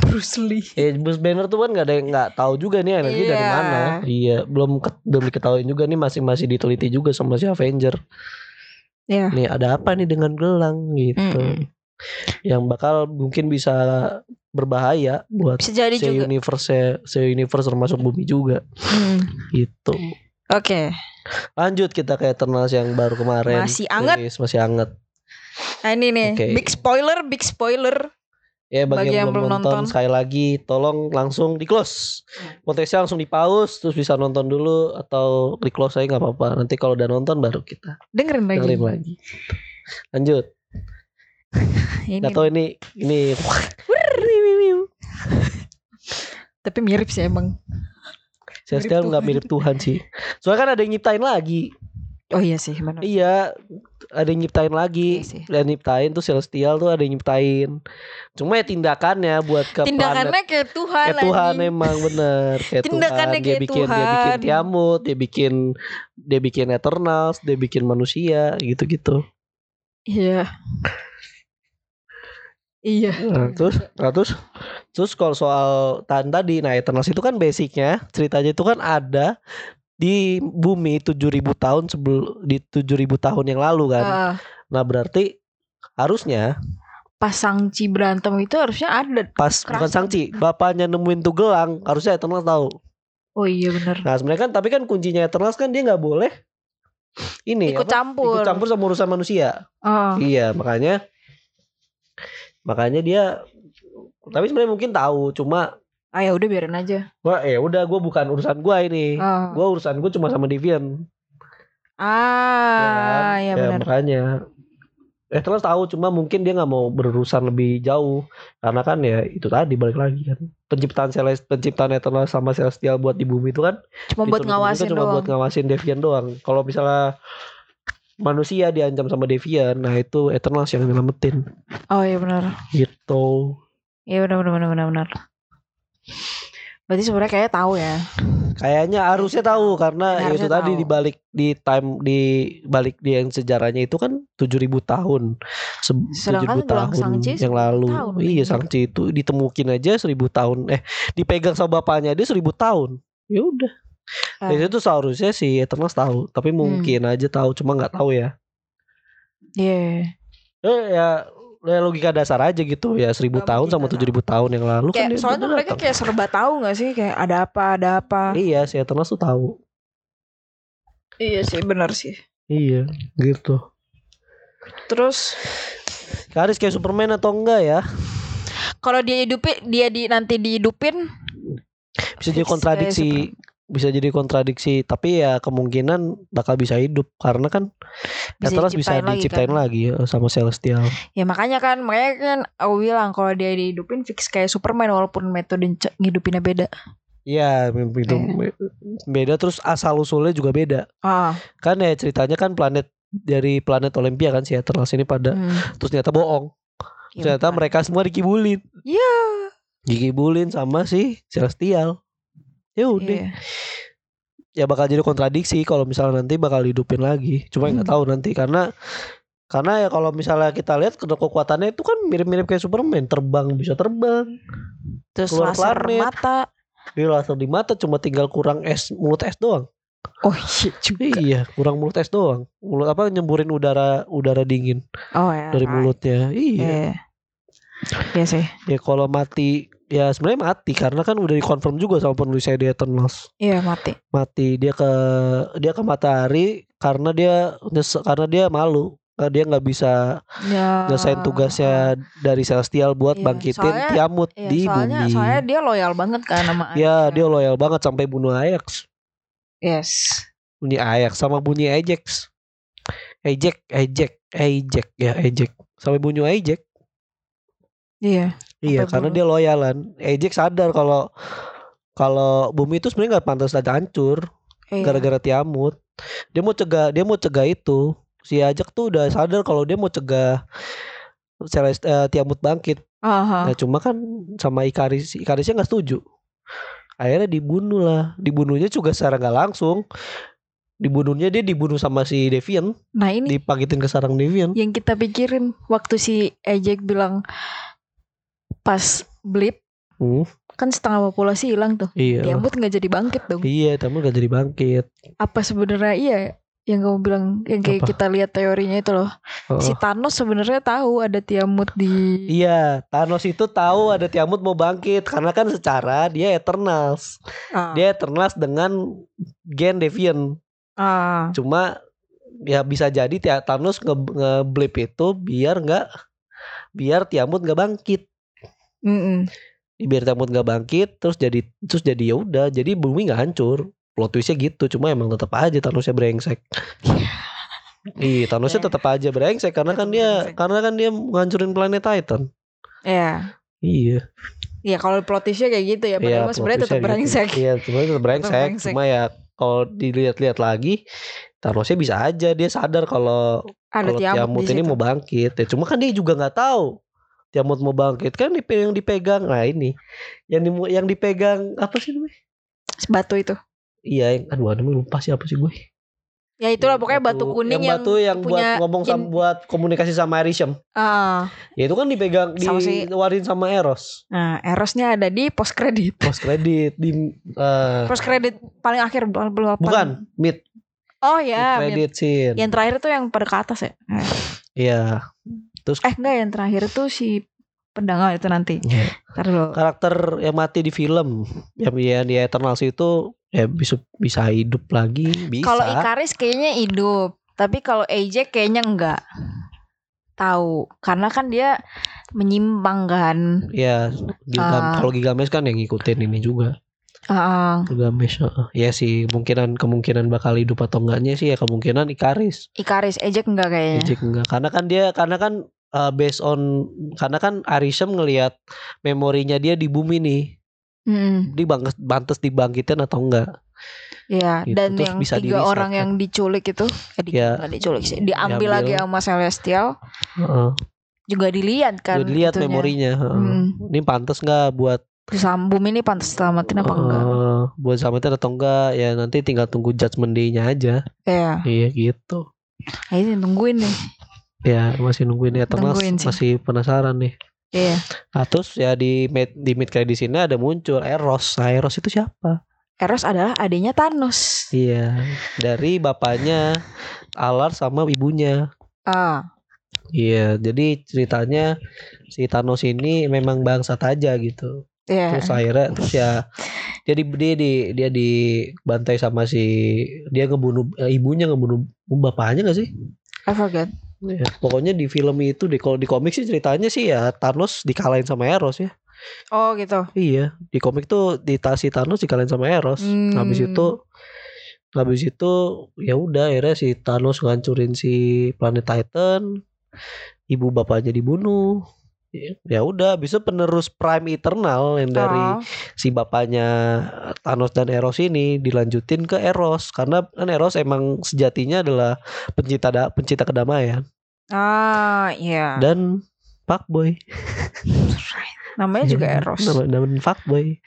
Bruce Lee. Eh, Bruce Banner tuh kan nggak ada yang nggak tahu juga nih energi dari Iya. mana. Iya, belum ke- belum diketahui juga nih masih masih diteliti juga sama si Avenger. Iya. Nih ada apa nih dengan gelang gitu. Mm-mm. Yang bakal mungkin bisa berbahaya buat Bisa jadi se juga. universe se universe termasuk bumi juga Hmm. gitu. Oke. Lanjut kita ke Eternals yang baru kemarin. Masih anget. rilis, masih anget. Nah ini nih, Oke. big spoiler, big spoiler. Ya bagi, yang, belum nonton, nonton. sekali lagi tolong langsung di close. Konteksnya langsung di pause terus bisa nonton dulu atau di close aja nggak apa-apa. Nanti kalau udah nonton baru kita Dengerin lagi. dengerin lagi. Lanjut. [laughs] Ini Gak tau ini ini tapi mirip sih emang. Saya sekarang nggak mirip Tuhan sih. Soalnya kan ada yang nyiptain lagi. Oh iya sih, benar. Iya, ada yang nyiptain lagi. Iya. Dan nyiptain tuh Celestial tuh ada yang nyiptain. Cuma ya tindakannya buat ke planet Tindakannya kayak Tuhan kayak Tuhan anjing. emang bener kayak [laughs] Tindakannya Tuhan dia kayak bikin dia bikin Tuhan. Tiamut dia bikin dia bikin Eternals dia bikin manusia gitu-gitu Iya. Iya. nah, terus [laughs] nah, terus terus kalau soal Tan tadi nah Eternals itu kan basicnya ceritanya itu kan ada di bumi 7000 tahun sebelum di 7000 tahun yang lalu kan Ah, nah berarti harusnya pas Sangci berantem itu harusnya ada. pas bukan. Sangci bapaknya nemuin tuh gelang harusnya Eternals tahu Oh iya benar. Nah sebenarnya kan tapi kan kuncinya Eternals kan dia nggak boleh ini Ikut apa? campur. ikut campur sama urusan manusia. Oh. Iya makanya makanya dia tapi sebenarnya mungkin tahu cuma Ah ya udah biarin aja. wah ya udah gue bukan urusan gua ini. Oh. Gua urusan gue cuma sama Deviant. Ah, ya, ya benar. makanya Eternals tahu cuma mungkin dia nggak mau berurusan lebih jauh karena kan ya itu tadi balik lagi kan penciptaan Celest penciptaan Eternals sama Celestial buat di bumi itu kan Cuma buat ngawasin cuma doang. buat ngawasin Deviant doang. Kalau misalnya manusia diancam sama Deviant, nah itu Eternals yang nyelamatin Oh iya benar. gitu. Iya benar benar benar benar benar. Berarti sebenarnya kayak tahu ya. Kayaknya harusnya tahu karena ya itu Harusnya tadi di balik di time di balik di yang sejarahnya itu kan 7000 tahun. Se- Sedangkan 7000 gelang tahun yang 1000 lalu. tahun, iya. Sangci itu ditemukin aja 1000 tahun. Eh, dipegang sama bapaknya dia 1000 tahun. Ya udah. Ah. Dari itu seharusnya si Eternals tahu, tapi Hmm. mungkin aja tahu cuma nggak tahu ya. Iya. Eh ya, ya logika dasar aja gitu ya seribu Gak tahun sama nggak tujuh ribu tahun yang lalu kan Kayak dia soalnya mereka datang. kayak serba tahu gak sih kayak ada apa ada apa. iya si Eternals tuh tahu Iya sih benar sih. iya gitu Terus Karis kayak Superman atau enggak ya kalau dia hidupin dia di nanti dihidupin bisa jadi kontradiksi bisa jadi kontradiksi tapi ya kemungkinan bakal bisa hidup karena kan Bisa Eternals bisa diciptain lagi kan? lagi, ya, sama Celestial ya makanya kan makanya kan aku bilang kalau dia dihidupin fix kayak Superman walaupun metode ngidupinnya beda. Iya itu Iya. beda terus asal usulnya juga beda Ah. kan ya ceritanya kan planet dari planet Olympia kan si Eternals ini pada hmm. terus ternyata bohong Ya, ternyata makanya. mereka semua dikibulin Iya. dikibulin sama si Celestial ya udah Iya. ya bakal jadi kontradiksi kalau misalnya nanti bakal hidupin lagi cuma nggak Hmm. tahu nanti karena karena ya kalau misalnya kita lihat ke- kekuatannya itu kan mirip-mirip kayak Superman terbang bisa terbang Terus Keluar laser planet. mata. dia langsung di mata cuma tinggal kurang es mulut es doang Oh iya juga. iya kurang mulut es doang mulut apa nyemburin udara udara dingin Oh ya. dari mulutnya iya Iya. Iya sih. ya kalau mati ya sebenarnya mati karena kan udah dikonfirm juga sama penulisnya di Eternals Iya mati. mati dia ke dia ke matahari karena dia karena dia malu Karena dia nggak bisa Ya. nyelesain tugasnya dari Celestial buat Iya, bangkitin soalnya- Tiamut Iya, di soalnya bumi. soalnya dia loyal banget kan sama ya Ajax. dia loyal banget sampai bunuh Ajax, Yes. bunyi Ajax sama bunyi Ajax, Ajax, Ajax, Ajax ya Ajax sampai bunuh Ajax. Iya. Iya karena dia loyalan. Ajax sadar kalau kalau bumi itu sebenarnya nggak pantas aja hancur Iya. gara-gara Tiamut. Dia mau cegah dia mau cegah itu. Si Ajax tuh udah sadar kalau dia mau cegah Celest, eh, Tiamut bangkit. Aha. Nah cuma kan sama Ikaris Ikarisnya nggak setuju. Akhirnya dibunuh lah. Dibunuhnya juga secara nggak langsung. Dibunuhnya dia dibunuh sama si Deviant, Nah ini dipagitin ke sarang Deviant. yang kita pikirin waktu si Ejek bilang pas blip Hmm, kan setengah populasi hilang tuh. iya. Tiamut nggak jadi bangkit dong. Iya, Tiamut gak jadi bangkit. Apa sebenarnya iya yang kamu bilang yang kayak Apa? kita lihat teorinya itu loh. Oh. Si Thanos sebenarnya tahu ada Tiamut di Iya, Thanos itu tahu ada Tiamut mau bangkit karena kan secara dia Eternals. Ah. Dia Eternals dengan gen Deviant. Ah. Cuma ya bisa jadi Thanos nge, ngeblip itu biar nggak biar Tiamut nggak bangkit. Mm-mm. Biar Tiamut nggak bangkit terus jadi terus jadi ya udah jadi bumi nggak hancur. Plot twistnya gitu, cuma emang tetap aja Thanosnya brengsek. [laughs] Iya, Thanosnya Ya. tetap aja brengsek karena kan dia brengsek. karena kan dia ngancurin planet Titan. Ya. Iya. Ya kalau plot twistnya kayak gitu ya, padahal mah sebenarnya tetap twistnya brengsek. gitu. Iya, sebenarnya tetap brengsek. Cuma ya kalau dilihat-lihat lagi, Thanosnya bisa aja dia sadar kalau Ada kalau Tiamut, ini mau bangkit. Ya, cuma kan dia juga nggak tahu Tiamut mau bangkit kan yang dipegang. Nah ini yang di- yang dipegang apa sih namanya? batu itu. Iya, yang, aduh, aduh lupa siapa sih gue. Ya itulah pokoknya batu, kuning yang, batu yang punya buat ngomong sama in- buat komunikasi sama Arishem. Ah, Ya itu kan dipegang Sama si- diwarin sama Eros. nah, Erosnya ada di post credit. [laughs] Post kredit di eh, Post credit paling akhir belum apa. bukan mid Oh ya, credit scene. yang terakhir tuh yang pada ke atas ya. Iya. Terus Eh enggak yang terakhir tuh si pedang ah, itu nanti. Iya. Dulu. karakter yang mati di film yang yang di Eternals itu ya bisa bisa hidup lagi bisa Kalau Ikaris kayaknya hidup, tapi kalau AJ kayaknya enggak. Tahu, karena kan dia menyimpang kan. ya Gilgam- Ah. kalau Gilgamesh kan yang ngikutin ini juga Gilgamesh heeh. ya sih kemungkinan kemungkinan bakal hidup atau enggaknya sih ya kemungkinan Ikaris Ikaris AJ enggak kayaknya. Ejek enggak karena kan dia karena kan uh, based on karena kan Arishem ngelihat memorinya dia di bumi nih Mm, dia bang, bantes dibangkitin atau enggak Iya, Gitu, dan terus yang bisa tiga di-reset orang kan. yang diculik itu, eh, di, Ya. diculik sih, diambil, Diambil. lagi sama Celestial, Heeh. juga dilihat kan. Udah dilihat itunya. memorinya heeh. Hmm. ini pantas nggak buat Sam bumi ini pantas selamatin apa enggak? Eh, buat selamatin atau enggak ya nanti tinggal tunggu judgment day-nya aja. Iya, Iya gitu. ini tungguin nih. Ya masih nungguin ya sih. masih penasaran nih. Iya. Nah, terus ya di mid, di mid credit sini ada muncul Eros. Nah, Eros itu siapa? Eros adalah adiknya Thanos. Iya, dari bapaknya Alar sama ibunya. Ah, Iya, jadi ceritanya si Thanos ini memang bangsat aja gitu. Iya. Terus akhirnya terus ya dia di dia di dia dibantai sama si dia ngebunuh eh, ibunya ngebunuh bapaknya gak sih? I forget. Ya, pokoknya di film itu di kalau di komik sih ceritanya sih ya Thanos dikalahin sama Eros ya. Oh gitu. Iya, di komik tuh di si Thanos dikalahin sama Eros. Hmm. Habis itu habis itu ya udah akhirnya si Thanos ngancurin si planet Titan. Ibu bapaknya dibunuh. Ya- Ya udah, bisa penerus Prime Eternal yang dari Oh, si bapaknya Thanos dan Eros ini dilanjutin ke Eros karena kan Eros emang sejatinya adalah pencipta da- pencipta kedamaian Ah, iya. dan fuckboy. Namanya juga Iya, [laughs] Eros. Nama, nama fuckboy.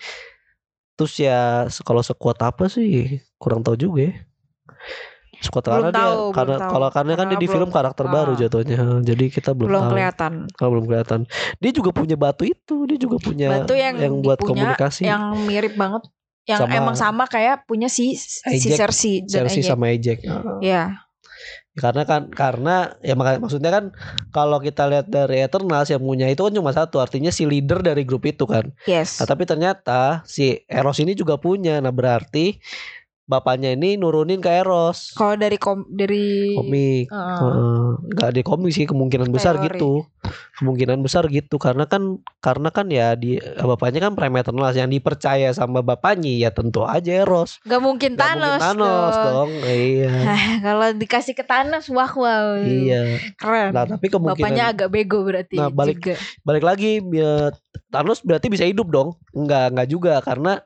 Terus ya kalau sekuat apa sih kurang tahu juga ya. Sekuat Belum karena dia tahu, belum karena tahu. kalau karena kan dia di film belum- karakter baru ah. jatuhnya. Jadi kita belum, Belum tahu. kelihatan. Kalau belum kelihatan. Dia juga punya batu itu, dia juga punya Batu yang buat dipunya, komunikasi. Yang mirip banget. Yang Sama- emang sama kayak punya si si Ejek, Cersei dan Chelsea Ejek. sama Ejek. Iya. karena kan karena ya makanya maksudnya kan kalau kita lihat dari Eternals yang punya itu kan cuma satu artinya si leader dari grup itu kan Yes. nah, tapi ternyata si Eros ini juga punya nah berarti bapaknya ini nurunin ke Eros Kalau dari kom dari komik Heeh. Heeh. nggak di komik sih kemungkinan besar Teori. gitu kemungkinan besar gitu karena kan karena kan ya di bapaknya kan Prime Eternals yang dipercaya sama bapaknya ya tentu aja Eros Gak mungkin Nggak mungkin Thanos, Thanos dong. dong iya Kalau dikasih ke Thanos, wah wow. iya Keren. nah tapi kemungkinan Bapaknya agak bego berarti Nah, balik- juga. balik lagi ya, Thanos berarti bisa hidup dong enggak enggak juga karena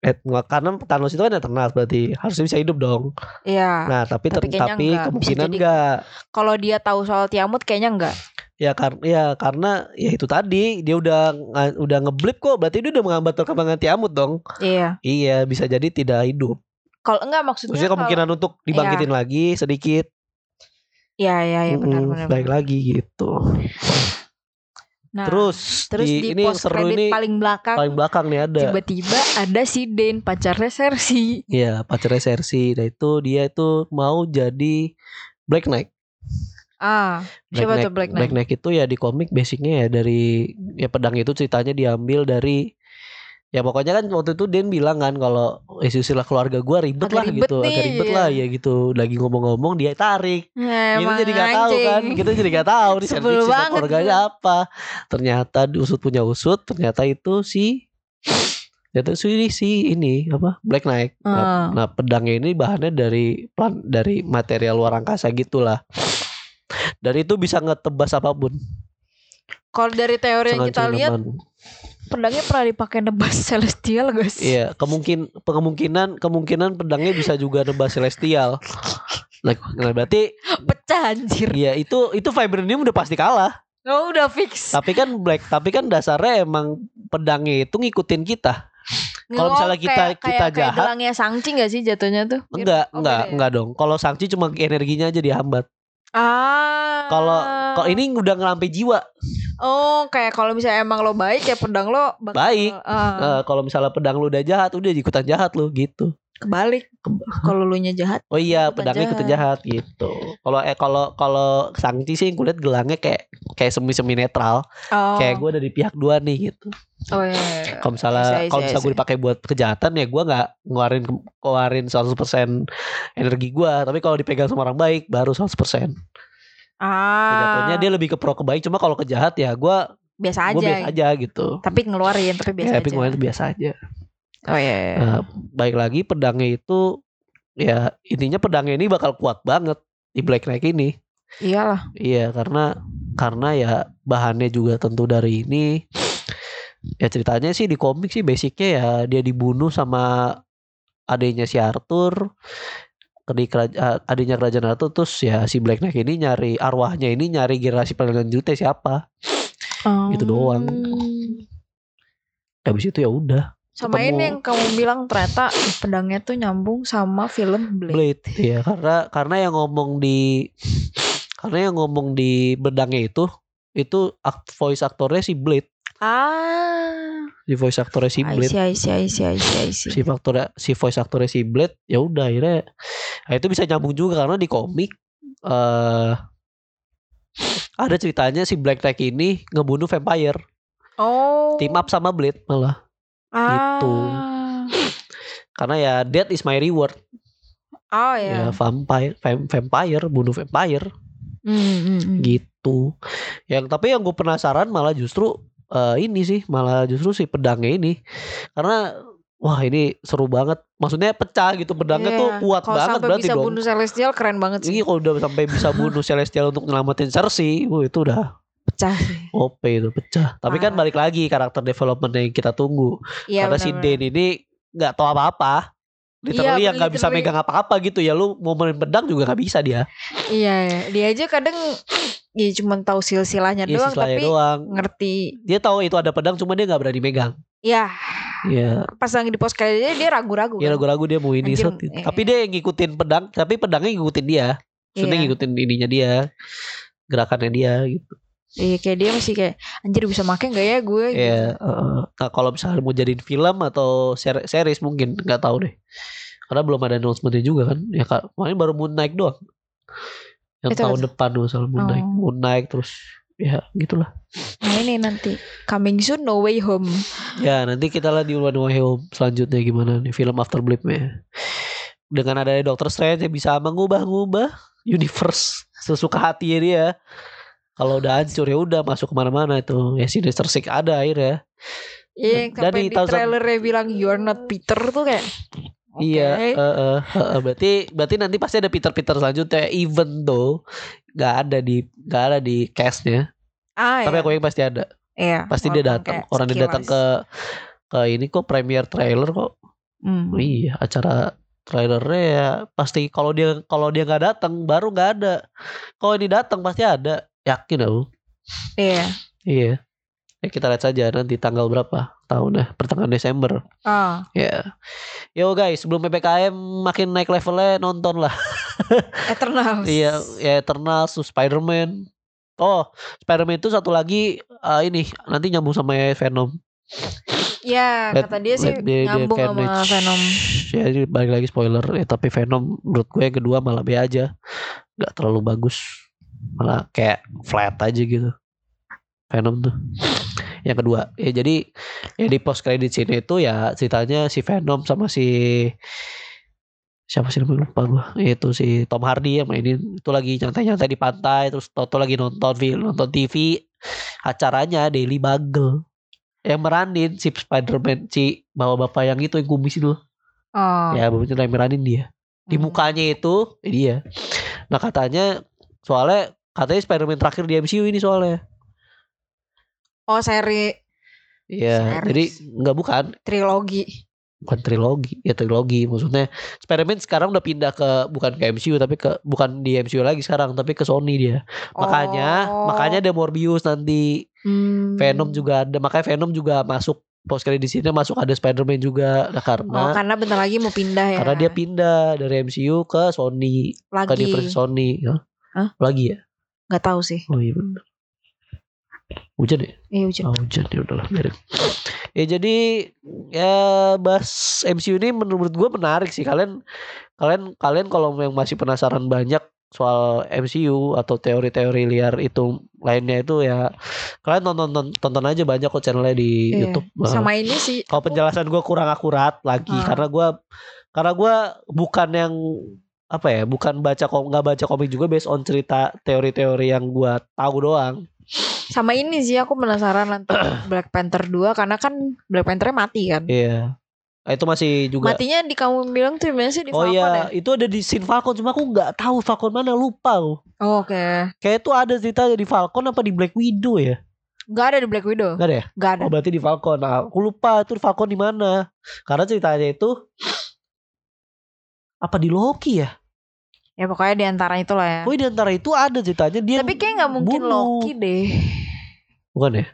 eh, nggak- karena Thanos itu kan Eternals berarti harusnya bisa hidup dong Iya. nah tapi Tapi tapi enggak. kemungkinan jadi- enggak Kalau dia tahu soal Tiamut kayaknya enggak. ya karena ya karena ya itu tadi dia udah udah ngeblip kok berarti dia udah menghambat perkembangan Tiamut dong Iya. iya bisa jadi tidak hidup Kalau enggak maksudnya maksudnya kalau- kemungkinan untuk dibangkitin lagi sedikit Iya, iya, iya benar benar. baik benar. lagi gitu Nah, terus, terus di, di, ini post seru ini paling belakang paling belakang nih ada. tiba-tiba ada si Den pacarnya Cersei. Iya, pacarnya Cersei. Nah itu dia itu mau jadi Black Knight. Ah, Black siapa Knight, tuh Black Knight? Black Knight itu ya di komik basicnya ya dari ya pedang itu ceritanya diambil dari ya pokoknya kan waktu itu Den bilang kan kalau istilah keluarga gua ribet Agak lah ribet gitu, nih, agak ribet iya. lah ya gitu. Lagi ngomong-ngomong dia tarik. Ya, Kita jadi gak tahu kan, kita jadi gak tahu di banget keluarganya apa. Ternyata usut punya usut, ternyata itu si ternyata si si ini apa Black Knight. Nah, Ah. nah, pedangnya ini bahannya dari plan dari material luar angkasa gitulah. Dari itu bisa ngetebas apa pun. Kalau dari teori yang kita lihat. Pedangnya pernah dipakai nebas [laughs] celestial guys. Iya, kemungkin kemungkinan kemungkinan pedangnya bisa juga nebas celestial. Nah, nah, berarti Pecah anjir. ya itu itu vibranium udah pasti kalah. Oh, udah fix. Tapi kan black, tapi kan dasarnya emang pedangnya itu ngikutin kita. Kalau misalnya Oh, kita- kayak, kita kayak, kayak jahat- gelangnya Sangci gak sih jatuhnya tuh? Enggak, Oh, enggak, ya? enggak dong. Kalau Sangchi cuma energinya aja dihambat. Ah. Kalau kalau ini udah ngelampai jiwa. Oh, kayak kalau misalnya emang lo baik ya pedang lo bakal, Baik. ah, Eh, kalau misalnya pedang lu udah jahat, udah ikutan jahat lu gitu. kebalik. [laughs] Kalau lu nya jahat. Oh iya, pedangnya ikutan jahat gitu. Kalau eh kalau kalau Sangchi sih kulihat gelangnya kayak kayak semi-semi netral. Oh. Kayak gue ada di pihak dua nih gitu. Oh iya. iya. Kalau misalnya I see, I kalau misalnya gue dipakai buat kejahatan ya gue nggak ngeluarin ngeluarin 100% energi gue. Tapi kalau dipegang sama orang baik baru 100%. Ah. Jatuhnya dia lebih ke pro ke baik. Cuma kalau ke jahat ya gue biasa gue aja. biasa aja gitu. Tapi ngeluarin tapi biasa Ya, tapi aja. ngeluarin biasa aja. Oh iya. iya. Nah, baik lagi pedangnya itu ya intinya pedangnya ini bakal kuat banget di Black Knight ini. Iyalah. Iya karena karena ya bahannya juga tentu dari ini. Ya ceritanya sih di komik sih basicnya ya dia dibunuh sama adiknya si Arthur. Di kerajaan adiknya kerajaan Arthur terus ya si Black Knight ini nyari arwahnya ini nyari generasi selanjutnya siapa. Gitu doang. Habis itu ya udah Sama Ketemu. ini yang kamu bilang ternyata pedangnya tuh nyambung sama film Blade. Blade ya karena karena yang ngomong di karena yang ngomong di bedangnya itu itu voice aktornya si Blade Ah. si voice aktornya si Blade I see, I see, I see, I see. si faktornya si voice aktornya si Blade ya udah akhirnya nah itu bisa nyambung juga karena di komik eh ada ceritanya si Black Knight ini ngebunuh vampire Oh. team up sama Blade malah Ah. gitu. karena ya death is my reward Oh ya ya. vampire vam- vampire bunuh vampire hmm, hmm. gitu yang tapi yang gue penasaran malah justru eh, ini sih malah justru si pedangnya ini karena wah ini seru banget maksudnya pecah gitu pedangnya Iya. tuh kuat Kalau banget berarti bisa dong bunuh Celestial keren banget sih. Iya kalau udah sampai bisa [laughs] bunuh Celestial untuk nyelamatin Cersei, wah itu udah Pecah sih. OP itu pecah. Tapi kan Ah. balik lagi karakter development yang kita tunggu. Iya Karena si benar-benar. Dane ini nggak tahu apa-apa. Literally Iya, yang nggak bisa megang apa-apa gitu ya. Lu mau main pedang juga nggak bisa dia. Iya, iya. dia aja kadang ya cuma tahu silsilahnya Dia doang tapi doang. ngerti. Dia tahu itu ada pedang cuma dia nggak berani megang. Ya, Iya. pas lagi di pos kreditnya dia ragu-ragu. Kan? ragu-ragu dia mau ini. Anjir, set. eh. Tapi dia yang ngikutin pedang, tapi pedangnya ngikutin dia. Maksudnya Iya. ngikutin ininya dia. Gerakannya dia gitu. Iya, kayak dia masih kayak anjir bisa make nggak ya gue? gitu. Iya, heeh. nah kalau misalnya mau jadiin film atau ser- series mungkin nggak tahu deh. Karena belum ada announcementnya juga kan. Ya kak, kemarin baru Moon Knight doang. Yang Itu tahun apa? depan tuh soal Moon Knight. Oh. Moon Knight terus ya gitulah. Nah ini nanti coming soon No Way Home. Ya nanti kita lihat di One Way Home selanjutnya gimana nih film After Blip-nya. Dengan adanya Doctor Strange yang bisa mengubah-ubah universe sesuka hatinya dia. Kalau udah hancur ya udah masuk ke mana-mana itu. Ya Sinister Six ada akhirnya. Iya, Dan sampai di trailernya bilang you're not Peter tuh kayak. Oke. Iya, eh, eh, eh, berarti berarti nanti pasti ada Peter Peter selanjutnya, even though nggak ada di nggak ada di castnya, Ah, tapi iya. aku yakin pasti ada, Iya, pasti dia datang, orang dia datang ke ke ini kok premier trailer kok, Hmm. Oh iya acara trailernya ya pasti kalau dia kalau dia nggak datang baru nggak ada, kalau ini datang pasti ada, yakin aku, Iya. iya, ya kita lihat saja nanti tanggal berapa tahunnya, pertengahan Desember, Ah, ya, yo guys sebelum ppkm makin naik levelnya nonton lah. [laughs] Eternals. Iya, ya Eternals, terus Spider-Man, Oh, Spider-Man itu satu lagi eh, ini nanti nyambung sama Venom. Ya, Let- kata dia sih the nyambung sama Carnage. Venom. Ya, ini balik lagi spoiler. Ya, tapi Venom menurut gue yang kedua malah B aja. Gak terlalu bagus. Malah kayak flat aja gitu. Venom tuh. Yang kedua. Ya jadi ya di post credit scene itu ya ceritanya si Venom sama si siapa sih namanya lupa gue itu si Tom Hardy yang mainin. Itu lagi nyantai-nyantai di pantai terus Toto lagi nonton film nonton TV acaranya Daily Bugle. Yang meranin si Spider-Man si bawa bapak yang itu yang kumis itu. Oh. ya bapaknya yang meranin dia. Di Hmm. mukanya itu dia. Nah katanya soalnya katanya Spider-Man terakhir di MCU ini soalnya Oh, seri Iya, jadi nggak bukan, trilogi. bukan trilogi, ya trilogi. Maksudnya Spider-Man sekarang udah pindah ke bukan ke MCU tapi ke bukan di MCU lagi sekarang tapi ke Sony dia. Makanya Oh. makanya ada Morbius nanti Hmm. Venom juga ada, makanya Venom juga masuk post credit di sini masuk ada Spider-Man juga nah, karena Oh, karena bentar lagi mau pindah ya. karena dia pindah dari MCU ke Sony, ke lagi. universe Sony. Hah? Hah? Lagi ya? Gak tahu sih. Oh iya benar. Hujan ya? Iya, hujan. Oh hujan ya udahlah biarin. Ya jadi ya bahas MCU ini menurut gue menarik sih kalian kalian kalian kalau yang masih penasaran banyak soal MCU atau teori-teori liar itu lainnya itu ya kalian tonton tonton, tonton aja banyak kok channelnya di Iya. YouTube. Sama ini sih. kalau penjelasan gue kurang akurat lagi Ah. karena gue karena gue bukan yang apa ya bukan baca nggak baca komik juga based on cerita teori-teori yang gue tahu doang Sama ini sih aku penasaran nanti [clears throat] Black Panther 2 karena kan Black Panther mati kan. iya Nah, itu masih juga Matinya di kamu bilang tuh gimana sih di oh Falcon iya ya? itu ada di scene Falcon cuma aku nggak tahu Falcon mana lupa aku Oh, Oke. kayak itu ada cerita di Falcon apa di Black Widow ya Gak ada di Black Widow. nggak ada ya Gak ada. oh berarti di Falcon nah, aku lupa itu di Falcon di mana karena ceritanya itu [sniffs] apa di Loki ya Ya pokoknya di antara itulah ya. Oh di antara itu ada ceritanya dia Tapi kayak nggak mungkin bunuh. Loki deh. Bukan ya?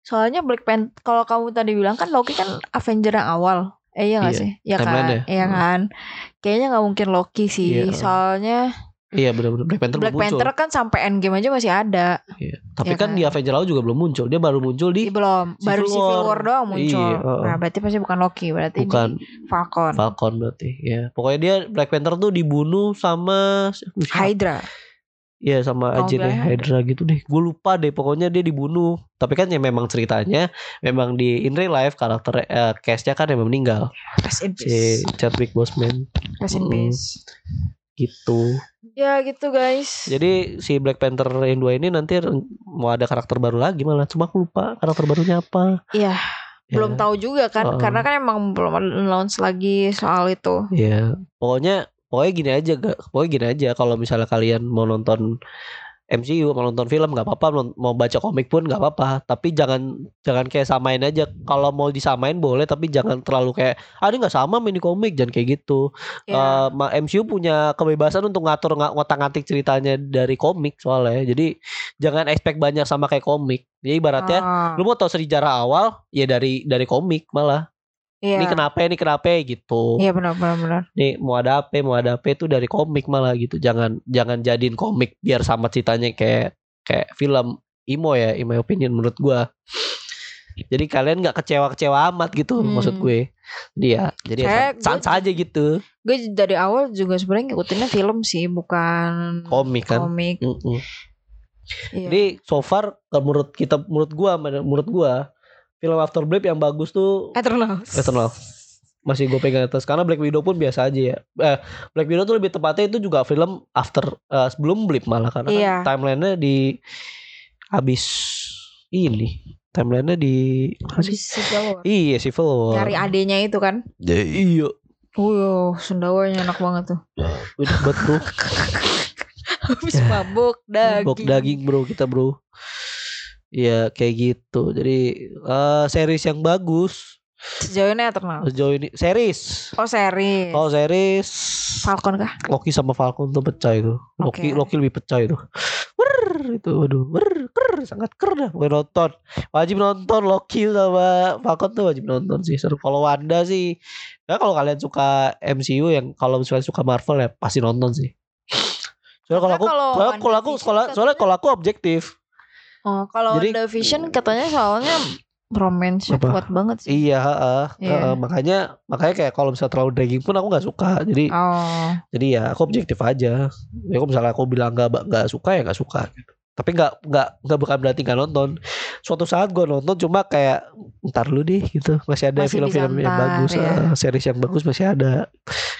Soalnya Black Panther kalau kamu tadi bilang kan Loki kan Avenger yang awal. Eh iya gak Iya, sih? Iya kan? timeline-nya. Iya Hmm. kan? Kayaknya nggak mungkin Loki sih. Iya. Soalnya Iya benar-benar Black Panther Black belum muncul. Panther kan sampai Endgame aja masih ada. Iya. Tapi Iya kan kan? di Avenger lalu juga belum muncul. Dia baru muncul di Ih, belum. Baru Civil Civil War. War doang muncul. Iya. Nah, berarti pasti bukan Loki, berarti bukan di Falcon. Falcon berarti. Ya. Pokoknya dia Black Panther tuh dibunuh sama Hydra. Iya sama Kamu agennya bilangnya Hydra gitu deh. Gue lupa deh. Pokoknya dia dibunuh. Tapi kan ya memang ceritanya memang di in real life karakter eh, cast-nya kan emang meninggal. Rest in Si peace. Chadwick Boseman Rest in peace. gitu. Ya gitu guys. Jadi si Black Panther yang dua ini nanti mau ada karakter baru lagi malah. Cuma aku lupa karakter barunya apa. Iya. Ya. Belum tahu juga kan, Heeh. karena kan emang belum announce lagi soal itu. Iya, pokoknya pokoknya gini aja, gak, pokoknya gini aja. Kalau misalnya kalian mau nonton MCU, mau nonton film nggak apa-apa, mau- baca komik pun nggak apa-apa. Tapi jangan jangan kayak samain aja. Kalau mau disamain boleh, tapi jangan terlalu kayak ah ini nggak sama mini komik, jangan kayak gitu. Ya. Eh, ma- MCU punya kebebasan untuk ngatur ng- ngotak-ngatik ceritanya dari komik soalnya. Jadi jangan expect banyak sama kayak komik. Jadi ibaratnya Ah, lu mau tahu sejarah awal ya dari dari komik malah. Iya. Ini kenapa, ini kenapa gitu Iya benar benar benar. nih mau ada apa mau ada apa itu dari komik malah gitu jangan jangan jadiin komik biar sama ceritanya kayak kayak film imo ya in my opinion menurut gua jadi kalian nggak kecewa kecewa amat gitu Hmm. maksud gue dia jadi ya Kayak sans aja gitu Gue dari awal juga sebenarnya ngikutinnya film sih, bukan komik kan komik. Mm-mm. Iya. jadi so far kalau menurut kita menurut gua menurut gua film After Blip yang bagus tuh Eternals. Eternal masih gue pegang atas karena Black Widow pun biasa aja ya. Eh, Black Widow tuh lebih tepatnya itu juga film after eh, sebelum Blip malah karena Iya. kan timelinenya di habis ini timelinenya di? Habis Civil War. Iya Civil War. Nyari adenya itu kan. Ya, iya. Oh, Sundawanya enak banget tuh. Udah bro. [laughs] Habis mabuk daging. Bok daging bro kita bro. Iya kayak gitu. Jadi eh series yang bagus Sejauh ini Eternal. sejauh ini series. Oh, seri. Kalau series Falcon kah? Loki sama Falcon tuh pecah itu. Loki Oke. Loki lebih pecah itu. Wer itu waduh, wer ker sangat ker dah. Gue nonton. Wajib nonton Loki sama Falcon tuh wajib nonton sih. Seru kalau Wanda sih. Ya kalau kalian suka MCU yang kalau misalnya suka Marvel ya pasti nonton sih. Soalnya kalau aku soalnya kalau aku soalnya kalau aku objektif. Oh, kalau Jadi- WandaVision katanya soalnya romance Apa? kuat banget sih. Iya, heeh, Iya. heeh. makanya makanya kayak kalau misalnya terlalu dragging pun aku nggak suka. Jadi Oh. jadi ya aku objektif aja. Ya kalau misalnya aku bilang nggak nggak suka ya nggak suka gitu. Tapi nggak nggak nggak bukan berarti nggak nonton. Suatu saat gue nonton cuma kayak ntar lu deh gitu. Masih ada film-film yang bagus, ya. eh, series yang bagus masih ada.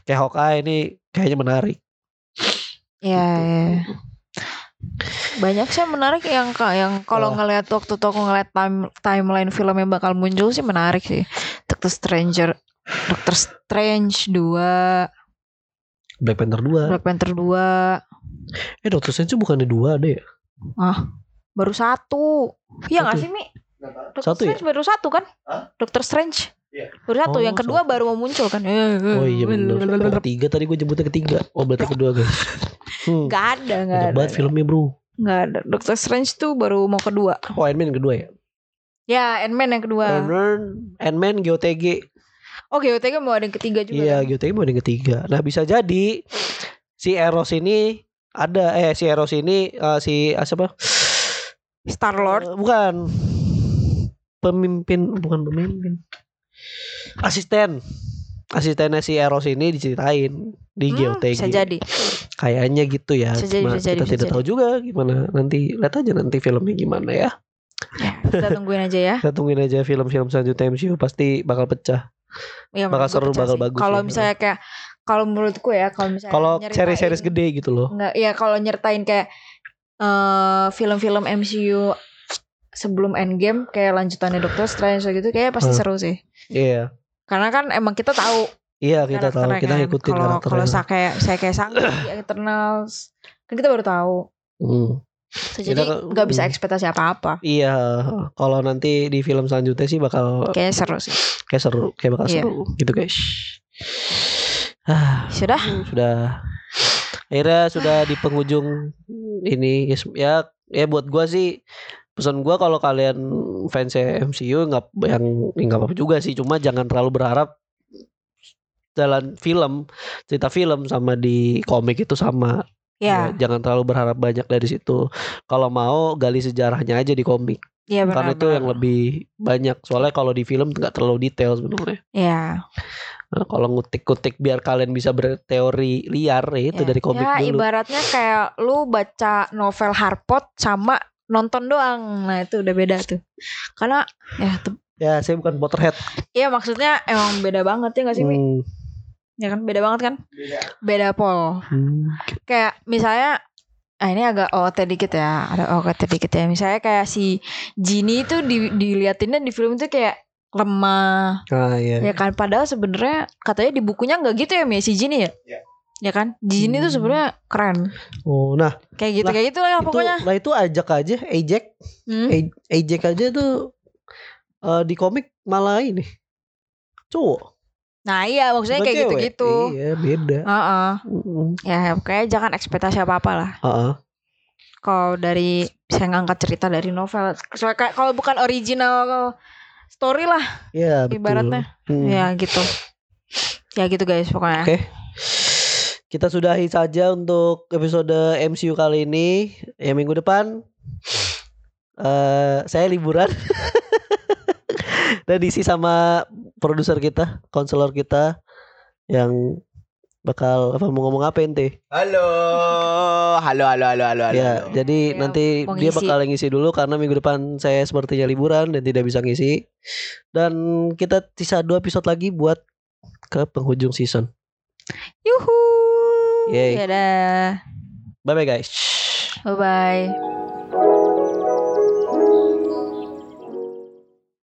Kayak Hawkeye ini kayaknya menarik. Iya, Gitu. iya. Banyak sih yang menarik yang yang kalau Wah. ngeliat waktu tuh aku ngeliat time, timeline film yang bakal muncul sih menarik sih. Doctor Stranger, Doctor Strange 2, Black Panther 2. Black Panther 2, Eh Doctor Strange bukannya dua ada ya? baru satu. Iya gak Satu. sih Mi? Doctor Satu ya? Strange baru satu kan? Hah? Doctor Strange. Iya. Baru satu, Oh, yang kedua satu. baru mau muncul kan? Eh, Oh iya bener. Oh, ketiga tadi gue jemputnya ketiga. Oh berarti kedua guys. Hmm. Gak ada, gak ada. banget filmnya bro. Gak ada. Doctor Strange tuh baru mau kedua. Oh Ant-Man yang kedua ya? Ya, Ant-Man yang kedua. Ant-Man, Ant-Man GOTG. Oh, GOTG mau ada yang ketiga juga. Iya, kan? GOTG mau ada yang ketiga. Nah, bisa jadi si Eros ini ada eh si Eros ini eh, si ah, siapa? Star Lord. Eh, bukan. Pemimpin bukan pemimpin. Asisten. Asistennya si Eros ini diceritain di Hmm, GOTG. bisa jadi. Kayaknya gitu ya. Bisa jadi, Cuma bisa jadi, kita bisa tidak jadi. tahu juga gimana nanti. Lihat aja nanti filmnya gimana ya. Kita tungguin aja ya. [laughs] Kita tungguin aja film-film selanjutnya MCU pasti bakal pecah. Ya, Bakal seru, bakal sih. bagus Kalau ya. misalnya kayak kalau menurutku ya kalau misalnya Kalau seri-series gede gitu loh. Enggak, ya kalau nyertain kayak eh film-film MCU sebelum Endgame kayak lanjutannya Doctor Strange gitu kayak pasti Hmm. seru sih. Iya. Karena kan emang kita tahu Iya kita tahu kita kan. ngikutin kalau karakternya. kalau saya kayak saya kayak sangat di [coughs] Eternals kan kita baru tahu. Hmm. So, jadi nggak bisa hmm. ekspektasi apa-apa. Iya, kalau nanti di film selanjutnya sih bakal Kayaknya seru sih. kayak seru, kayak bakal Iya. seru gitu guys. [sighs] Ah, Sudah. sudah. Akhirnya sudah di penghujung ini ya ya buat gua sih pesan gua kalau kalian fans MCU nggak yang ya nggak apa-apa juga sih, cuma jangan terlalu berharap jalan film cerita film sama di komik itu sama Ya, Ya, jangan terlalu berharap banyak dari situ. Kalau mau gali sejarahnya aja di komik. iya benar. Karena itu yang benar. lebih banyak. Soalnya kalau di film nggak terlalu detail sebenarnya. Ya. Nah, kalau ngutik-ngutik biar kalian bisa berteori liar ya itu ya. dari komik ya, dulu. ibaratnya kayak lu baca novel Harpot sama nonton doang. Nah, itu udah beda tuh. Karena ya tuh Ya, saya bukan Potterhead. Iya maksudnya emang beda banget ya gak sih Mi? Hmm, Ya kan beda banget kan? Beda. Beda pol. hmm. Kayak misalnya Ah ini agak OT dikit ya Ada OT dikit ya Misalnya kayak si Genie itu di, diliatinnya di film itu kayak lemah Ah, iya. Ya kan Padahal sebenarnya Katanya di bukunya nggak gitu ya Mi si Genie ya Iya. Ya kan Genie itu Hmm. sebenarnya keren Oh, nah, Kayak gitu Lah, Kayak gitu lah ya itu pokoknya lah itu ajak aja Ejek. hmm? E- Ejek aja tuh eh, di komik malah ini. Cowok. Nah iya maksudnya bukan kayak cewek. gitu-gitu Iya, beda. Heeh. Mm-mm. Ya pokoknya jangan ekspektasi apa-apa lah Heeh. kalau dari saya ngangkat cerita dari novel kayak kalau bukan original story lah Iya, betul. ibaratnya Hmm. ya gitu ya gitu guys pokoknya Oke. Kita sudahi saja untuk episode MCU kali ini. Ya minggu depan eh saya liburan. [laughs] Dan diisi sama produser kita, konselor kita yang bakal apa mau ngomong apa ente? Halo, halo, halo, halo, halo, halo. Ya, halo. jadi Ya, nanti mau dia ngisi. bakal ngisi dulu karena minggu depan saya sepertinya liburan dan tidak bisa ngisi. Dan kita sisa dua episode lagi buat ke penghujung season. yuhu Yeay. ya dah Bye bye guys. bye bye